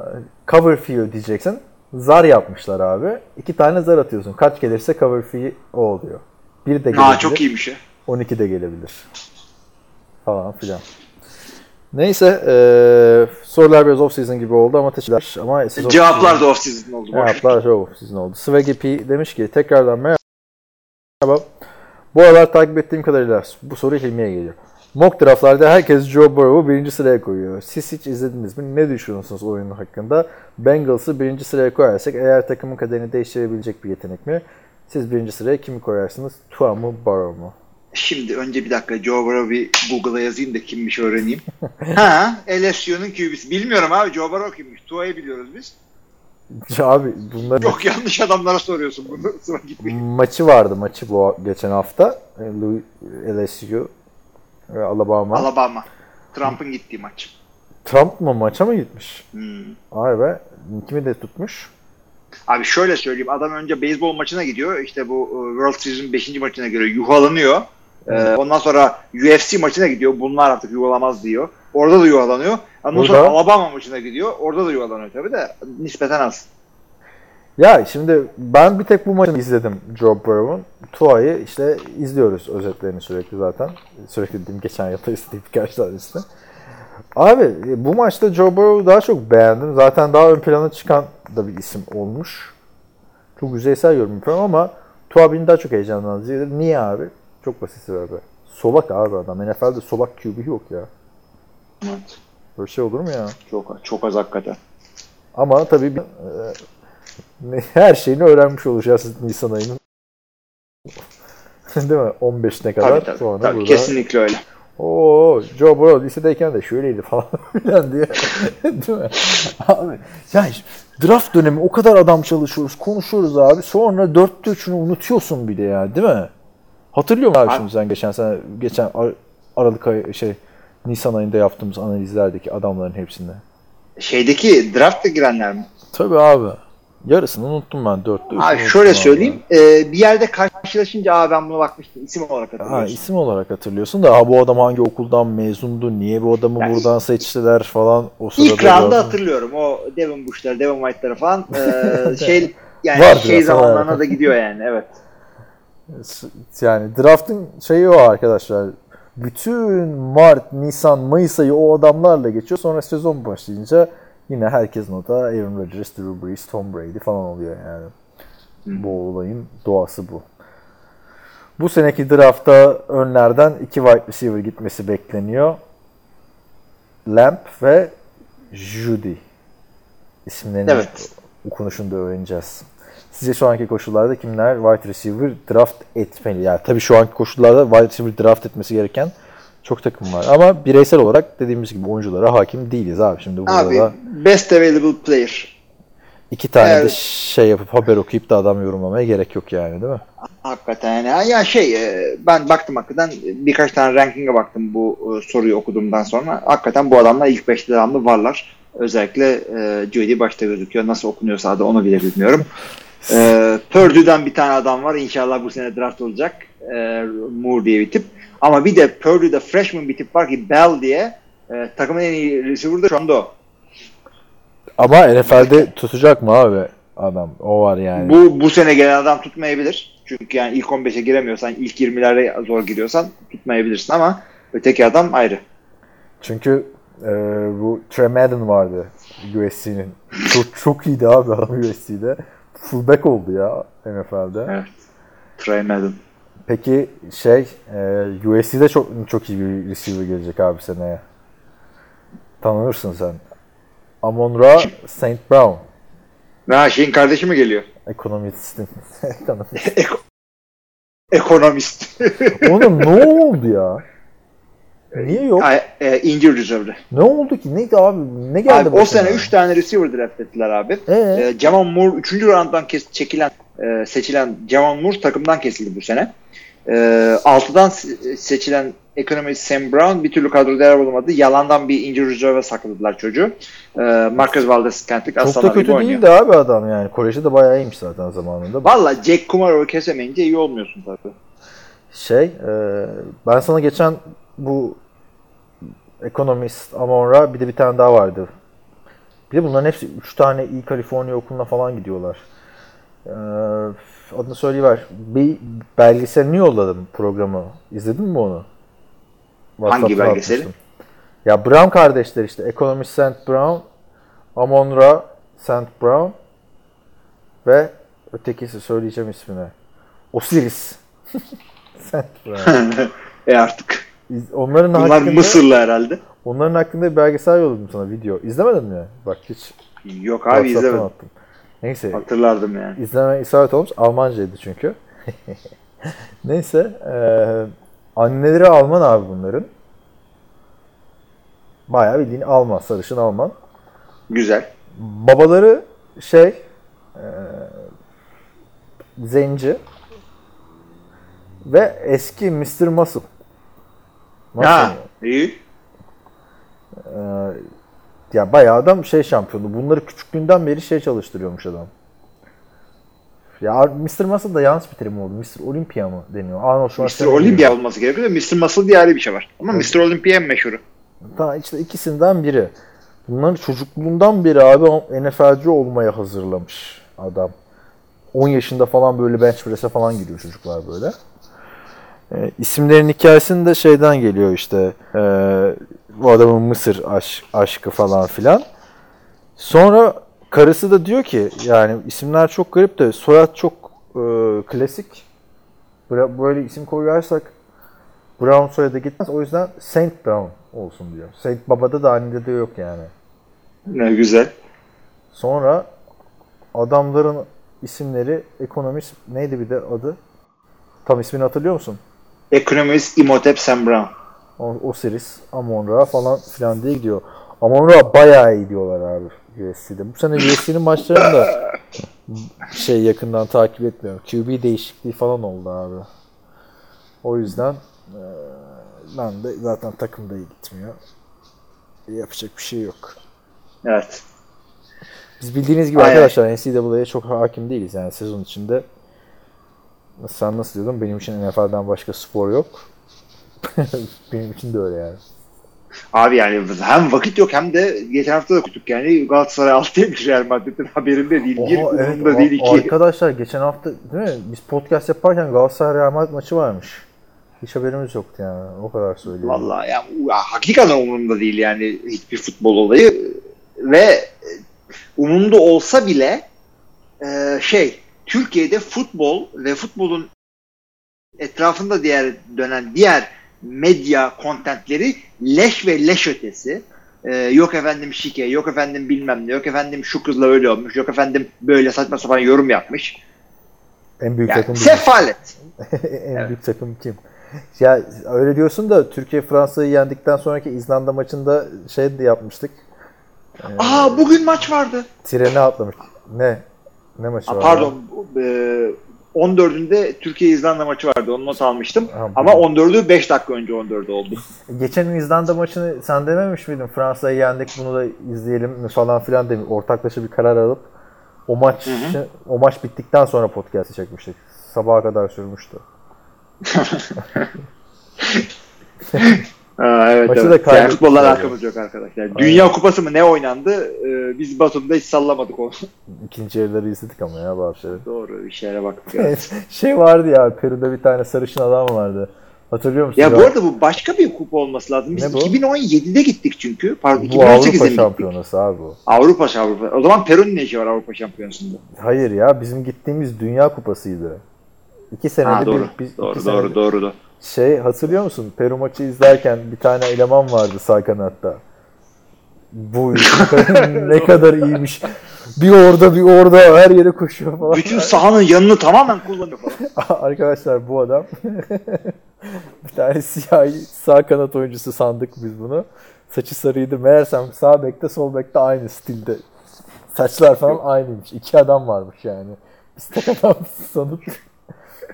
Ee, Cover fee diyeceksin. Zar yapmışlar abi. İki tane zar atıyorsun. Kaç gelirse cover fee o oluyor. Bir de gelebilir. Aa çok iyiymiş ya. 12 de gelebilir. Falan filan. Neyse eee sorular biraz off season gibi oldu ama teşekkürler. Ama esas off Cevaplar da off season oldu. Cevaplar çok off season oldu. Swaggy P demiş ki tekrardan merhaba. Bu aralar takip ettiğim kadarıyla bu soru Hilmi'ye geliyor. Mock draftlarda herkes Joe Burrow'u birinci sıraya koyuyor. Siz hiç izlediniz mi? Ne düşünüyorsunuz oyunun hakkında? Bengals'ı birinci sıraya koyarsak eğer takımın kaderini değiştirebilecek bir yetenek mi? Siz birinci sıraya kimi koyarsınız? Tua mu, Burrow mu? Şimdi önce bir dakika Joe Burrow bir Google'a yazayım da kimmiş öğreneyim. ha LSU'nun QB'si. Bilmiyorum abi Joe Burrow kimmiş. Tua'yı biliyoruz biz. Abi bunlar Çok yanlış adamlara soruyorsun bunu. Sıra maçı vardı maçı bu geçen hafta. LSU ve Alabama. Alabama. Trump'ın gittiği maç. Trump mı maça mı gitmiş? Hmm. Vay be. Kimi de tutmuş. Abi şöyle söyleyeyim. Adam önce beyzbol maçına gidiyor. İşte bu e, World Series'in 5. maçına göre yuhalanıyor. Ee, ondan sonra UFC maçına gidiyor. Bunlar artık yuvalamaz diyor. Orada da yuvalanıyor. Ondan sonra Burada- Alabama maçına gidiyor. Orada da yuvalanıyor tabii de nispeten az. Ya şimdi ben bir tek bu maçını izledim Joe Burrow'un. Tua'yı işte izliyoruz özetlerini sürekli zaten. Sürekli dediğim geçen yılda izlediğim birkaç tanesini. Abi bu maçta Joe Burrow'u daha çok beğendim. Zaten daha ön plana çıkan da bir isim olmuş. Çok yüzeysel yorum yapıyorum ama Tua beni daha çok heyecanlandırdı. Niye abi? Çok basit sebebi. Solak abi adam. NFL'de solak QB yok ya. Evet. Böyle şey olur mu ya? Çok çok az hakikaten. Ama tabii bir- e, her şeyini öğrenmiş olacağız Nisan ayının. Değil mi? 15'ine kadar Tabii tabii. sonra tabii burada. Kesinlikle öyle. Oo, Joe Burrow lisedeyken de şöyleydi falan filan diye. Değil mi? Abi, yani draft dönemi o kadar adam çalışıyoruz, konuşuyoruz abi. Sonra dörtte üçünü unutuyorsun bir de ya, değil mi? Hatırlıyor musun abi Abi- şimdi sen geçen sene, geçen Ar- Aralık ayı, şey, Nisan ayında yaptığımız analizlerdeki adamların hepsinde. Şeydeki draft'a girenler mi? Tabii abi. Yarısını unuttum ben. Dörtte unuttum şöyle söyleyeyim. e, bir yerde karşılaşınca Aa, ben buna bakmıştım. isim olarak Ha, hatırlıyorsun. isim olarak hatırlıyorsun da ha bu adam hangi okuldan mezundu, niye bu adamı Yani buradan seçtiler falan o sırada. İlk round'da hatırlıyorum. O Devin Bush'ları, Devin White'ları falan. E, şey yani Var şey zamanlarına da gidiyor yani. Evet. Yani draft'ın şeyi o arkadaşlar. Bütün Mart, Nisan, Mayıs ayı o adamlarla geçiyor. Sonra sezon başlayınca yine herkesin o da Aaron Rodgers, Drew Brees, Tom Brady falan oluyor yani. Bu olayın doğası bu. Bu seneki draftta önlerden iki wide receiver gitmesi bekleniyor. Lamp ve Judy. İsimlerini Evet. okunuşunu da öğreneceğiz. Sizce şu anki koşullarda kimler wide receiver draft etmeli? Yani tabii şu anki koşullarda wide receiver draft etmesi gereken çok takım var. Ama bireysel olarak dediğimiz gibi oyunculara hakim değiliz abi. Şimdi burada Abi da best available player. iki tane de Evet. şey yapıp haber okuyup da adam yorumlamaya gerek yok yani değil mi? Hakikaten yani. Ya şey e, ben baktım hakikaten birkaç tane ranking'e baktım bu e, soruyu okuduğumdan sonra. Hakikaten bu adamlar ilk 5'te devamlı varlar. Özellikle e, Judy başta gözüküyor. Nasıl okunuyorsa adı onu bile bilmiyorum. E, Purdue'dan bir tane adam var. İnşallah bu sene draft olacak. E, Moore diye bir tip. Ama bir de Purdue'da freshman bir tip var ki Bell diye. E, takımın en iyi receiver da şu anda o. Ama NFL'de tutacak mı abi adam? O var yani. Bu bu sene gelen adam tutmayabilir. Çünkü yani ilk 15'e giremiyorsan, ilk 20'lere zor giriyorsan tutmayabilirsin ama öteki adam ayrı. Çünkü e, bu Trey Madden vardı USC'nin. Çok, çok iyiydi abi adam USC'de. Fullback oldu ya NFL'de. Evet. Trey Madden. Peki şey e, USC'de çok çok iyi bir receiver gelecek abi seneye. Tanınırsın sen. Amon Ra St. Brown. Ha şeyin kardeşi mi geliyor? Ekonomistin. Ekonomist. Ekonomist. Oğlum ne oldu ya? Niye yok? Ay, e, injured reserve'de. Ne oldu ki? Neydi abi? Ne geldi Abi, o sene 3 tane receiver draft ettiler abi. Ee? E, Jamon Moore 3. rounddan kes, çekilen e, seçilen Jamon Moore takımdan kesildi bu sene. E, 6'dan se- seçilen ekonomist Sam Brown bir türlü kadroda yer bulamadı. Yalandan bir injured reserve'e sakladılar çocuğu. E, Marcus Valdez-Scantling Çok aslanlar da kötü değildi abi adam yani. Kolejde de bayağı iyiymiş zaten zamanında. Valla Jack Kumarov'u kesemeyince iyi olmuyorsun tabii. Şey, e, ben sana geçen bu ekonomist Amonra bir de bir tane daha vardı. Bir de bunların hepsi 3 tane iyi Kaliforniya okuluna falan gidiyorlar. E, adını söyleyiver. Bir belgeselini yolladım programı. İzledin mi onu? WhatsApp'ta belgeseli? atmıştım. Ya Brown kardeşler işte. Ekonomist St. Brown, Amonra St. Brown ve ötekisi söyleyeceğim ismini. Osiris. St. Brown. e artık. İz- Onların Bunlar hakkında, Mısırlı herhalde. onların hakkında bir belgesel yolladım sana video. İzlemedin mi? Bak hiç Yok abi izlemedim. attım. Neyse Hatırlardım yani. izleme isabet olmuş. Almancaydı çünkü. Neyse eee, anneleri Alman abi bunların. Bayağı bildiğin Alman, sarışın Alman. Güzel. Babaları şey eee, zenci ve eski Mr. Muscle. Muscle. Ha, iyi. Ee, ya bayağı adam şey şampiyonu. Bunları küçüklüğünden beri şey çalıştırıyormuş adam. Ya Mr. Muscle da yanlış bir terim oldu. Mr. Olympia mı deniyor? Arnold Mr. Olympia olması gerekiyor da Mr. Muscle diye ayrı bir şey var. Ama Mr. Olympia en meşhuru. Tamam işte ikisinden biri. Bunları çocukluğundan beri abi NFL'ci olmaya hazırlamış adam. 10 yaşında falan böyle bench press'e falan giriyor çocuklar böyle. E, isimlerin hikayesini de şeyden geliyor işte. E, bu adamın Mısır aşk, aşkı falan filan. Sonra karısı da diyor ki yani isimler çok garip de soyad çok e, klasik. Böyle, böyle isim koyarsak Brown soyadı gitmez. O yüzden Saint Brown olsun diyor. Saint Baba'da da annede de yok yani. Ne güzel. Sonra adamların isimleri ekonomist neydi bir de adı? Tam ismini hatırlıyor musun? Ekonomist Imhotep Sam Brown. O, Osiris, Amon-Ra falan filan diye gidiyor. Amon-Ra bayağı iyi diyorlar abi USC'de. Bu sene USC'nin maçlarını da şey yakından takip etmiyorum. QB değişikliği falan oldu abi. O yüzden e, ben de zaten takımda iyi gitmiyor. Yapacak bir şey yok. Evet. Biz bildiğiniz gibi Aynen. arkadaşlar NCAA'ye çok hakim değiliz. Yani sezon içinde sen nasıl diyordun? Benim için NFL'den başka spor yok. Benim için de öyle yani. Abi yani hem vakit yok hem de geçen hafta da okuduk yani Galatasaray 6 yemiş Real Madrid'in haberinde değil. Bir Oha, umurumda evet, değil a- iki. Arkadaşlar geçen hafta değil mi? Biz podcast yaparken Galatasaray Real Madrid maçı varmış. Hiç haberimiz yoktu yani. O kadar söyleyeyim. Vallahi ya, ya hakikaten umurumda değil yani hiçbir futbol olayı ve umurumda olsa bile e, şey Türkiye'de futbol ve futbolun etrafında diğer dönen diğer medya kontentleri leş ve leş ötesi. E, yok efendim şike, yok efendim bilmem ne, yok efendim şu kızla öyle olmuş, yok efendim böyle saçma sapan yorum yapmış. En büyük Yani takım sefalet. en Evet. büyük takım kim? Ya öyle diyorsun da Türkiye Fransa'yı yendikten sonraki İzlanda maçında şey de yapmıştık. Aa bugün maç vardı. Trene atlamış. Ne? Ne maçı Ha, var? pardon. E, 14'ünde Türkiye-İzlanda maçı vardı. Onu not almıştım. Ha, Ama 14'ü 5 dakika önce 14 oldu. Geçen İzlanda maçını sen dememiş miydin? Fransa'yı yendik bunu da izleyelim mi falan filan demiş. Ortaklaşa bir karar alıp o maç Hı o maç bittikten sonra podcast'i çekmiştik. Sabaha kadar sürmüştü. Ha, evet, Maçı evet. da Yani kaybettik futbolla yani. alakamız yok arkadaşlar. Dünya Kupası mı ne oynandı? Ee, biz Batum'da hiç sallamadık onu. İkinci yarıları izledik ama ya bazı şeyleri. Doğru bir şeylere baktık. ya. şey vardı ya Peru'da bir tane sarışın adam vardı. Hatırlıyor musun? ya bu arada bu başka bir kupa olması lazım. Biz Ne bu? 2017'de gittik çünkü. Pardon bu 2018'de Avrupa mi gittik? şampiyonası abi bu. Avrupa Avrupa. O zaman Peru'nun ne işi var Avrupa Şampiyonası'nda? Hayır ya bizim gittiğimiz Dünya Kupası'ydı. İki senede Ha doğru. bir, biz, doğru, doğru, senede- doğru, doğru. Şey hatırlıyor musun? Peru maçı izlerken bir tane eleman vardı sağ kanatta. Bu ne kadar, iyiymiş. Bir orada bir orada her yere koşuyor falan. Bütün sahanın yanını tamamen kullanıyor falan. Arkadaşlar bu adam bir tane siyahi sağ kanat oyuncusu sandık biz bunu. Saçı sarıydı. Meğersem sağ bekte sol bekte aynı stilde. Saçlar falan aynıymış. İki adam varmış yani. Biz tek adam sanıp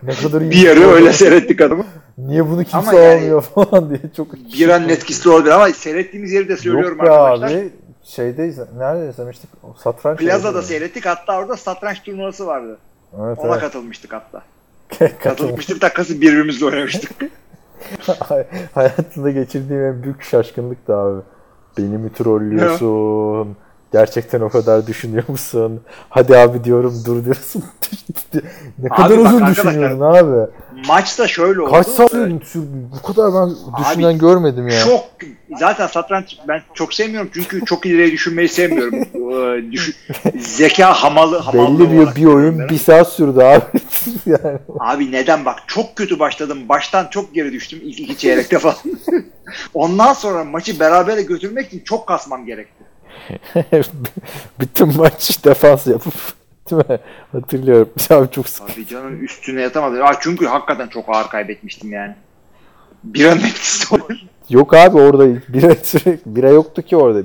ne kadar iyi. Bir yarı öyle seyrettik adamı. Niye bunu kimse Ama yani- almıyor falan diye çok Bir an etkisi olabilir ama seyrettiğimiz yeri de söylüyorum Yok arkadaşlar. abi. Şeyde nerede izlemiştik? Satranç Plaza'da seyrettik. Hatta orada satranç turnuvası vardı. Evet, Ona evet. katılmıştık hatta. Katılmış. Katılmıştık dakikası birbirimizle oynamıştık. Hay- Hayatında geçirdiğim en büyük şaşkınlık da abi. Beni mi trollüyorsun? Gerçekten o kadar düşünüyor musun? Hadi abi diyorum dur diyorsun. ne kadar Abi uzun düşünüyorsun abi. Maçta şöyle oldu. Kaç saat sürdü? Bu kadar ben düşünen görmedim ya. Çok zaten satranç ben çok sevmiyorum çünkü çok ileri düşünmeyi sevmiyorum. Ee, düşün, zeka hamalı hamallığı Belli bir, bir oyun görüyorum bir saat sürdü abi. yani. ben. Abi neden bak çok kötü başladım. Baştan çok geri düştüm ilk iki çeyrekte falan. Ondan sonra maçı berabere götürmek için çok kasmam gerekti. Bütün maç defans yapıp değil mi? Hatırlıyorum. Abi çok sıkı. Abi canım üstüne yatamadım. Aa, çünkü hakikaten çok ağır kaybetmiştim yani. Bir an etkisi olur. Yok abi orada bira sürekli bira yoktu ki orada.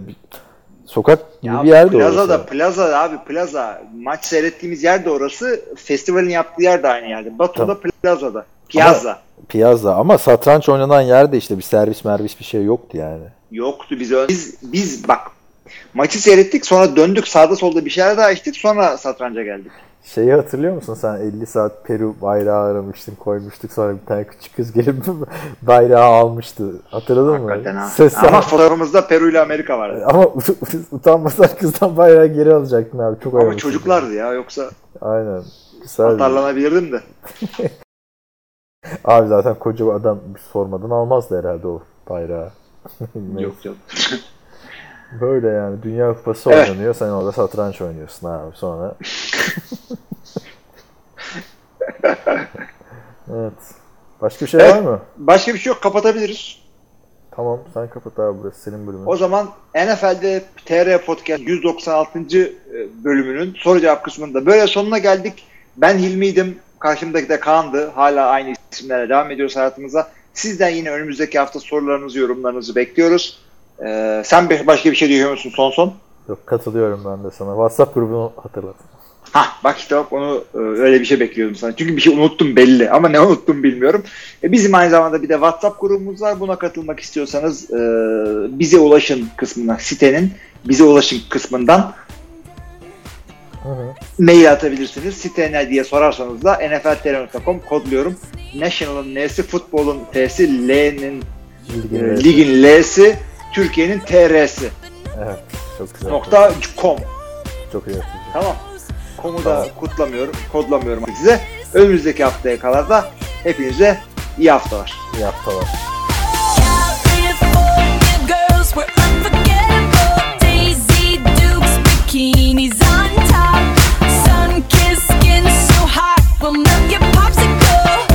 Sokak gibi Ya bir yerde plazada, orası. plaza abi plaza. Maç seyrettiğimiz yer de orası. Festivalin yaptığı yer de aynı yerde. Batu'da plazada. Piazza. Piazza ama satranç oynanan yerde işte bir servis mervis bir şey yoktu yani. Yoktu biz biz biz bak maçı seyrettik sonra döndük sağda solda bir şeyler daha içtik sonra satranca geldik. Şeyi hatırlıyor musun sen 50 saat Peru bayrağı aramıştın koymuştuk sonra bir tane küçük kız gelip bayrağı almıştı. Hatırladın mı? Hakikaten ha. Ses Ama fotoğrafımızda Peru ile Amerika vardı. Ama utanmasan kızdan bayrağı geri alacaktın abi. Çok Ama çocuklardı ya yoksa Aynen. Güzel. atarlanabilirdim de. Abi zaten koca bir adam sormadan almazdı herhalde o bayrağı. Yok yok. Böyle yani Dünya Kupası Evet. oynanıyor. Sen orada satranç oynuyorsun abi sonra. evet. Başka bir şey Evet. var mı? Başka bir şey yok kapatabiliriz. Tamam sen kapat abi burası senin bölümün. O zaman NFL'de TR Podcast 196. bölümünün soru cevap kısmında böyle sonuna geldik. Ben Hilmi'ydim. Karşımdaki de Kaan'dı. Hala aynı isimlerle devam ediyoruz hayatımıza. Sizden yine önümüzdeki hafta sorularınızı, yorumlarınızı bekliyoruz. Ee, sen bir- başka bir şey diyor musun son son? Yok katılıyorum ben de sana. WhatsApp grubunu hatırlat. Hah bak işte bak onu e, öyle bir şey bekliyordum sana. Çünkü bir şey unuttum belli ama ne unuttum bilmiyorum. E, bizim aynı zamanda bir de WhatsApp grubumuz var. Buna katılmak istiyorsanız e, bize ulaşın kısmına sitenin bize ulaşın kısmından Hı hı. mail atabilirsiniz. Site ne diye sorarsanız da nfltr.com kodluyorum. National'ın N'si, futbolun T'si, L'nin e, ligin L'si, Türkiye'nin TR'si. Evet. Çok güzel. Nokta com. Çok iyi. Tamam. Com'u da tamam. kutlamıyorum, kodlamıyorum size. Önümüzdeki haftaya kadar da hepinize iyi haftalar. İyi haftalar. on top. Sun kissed skin so hot, we'll melt your popsicle.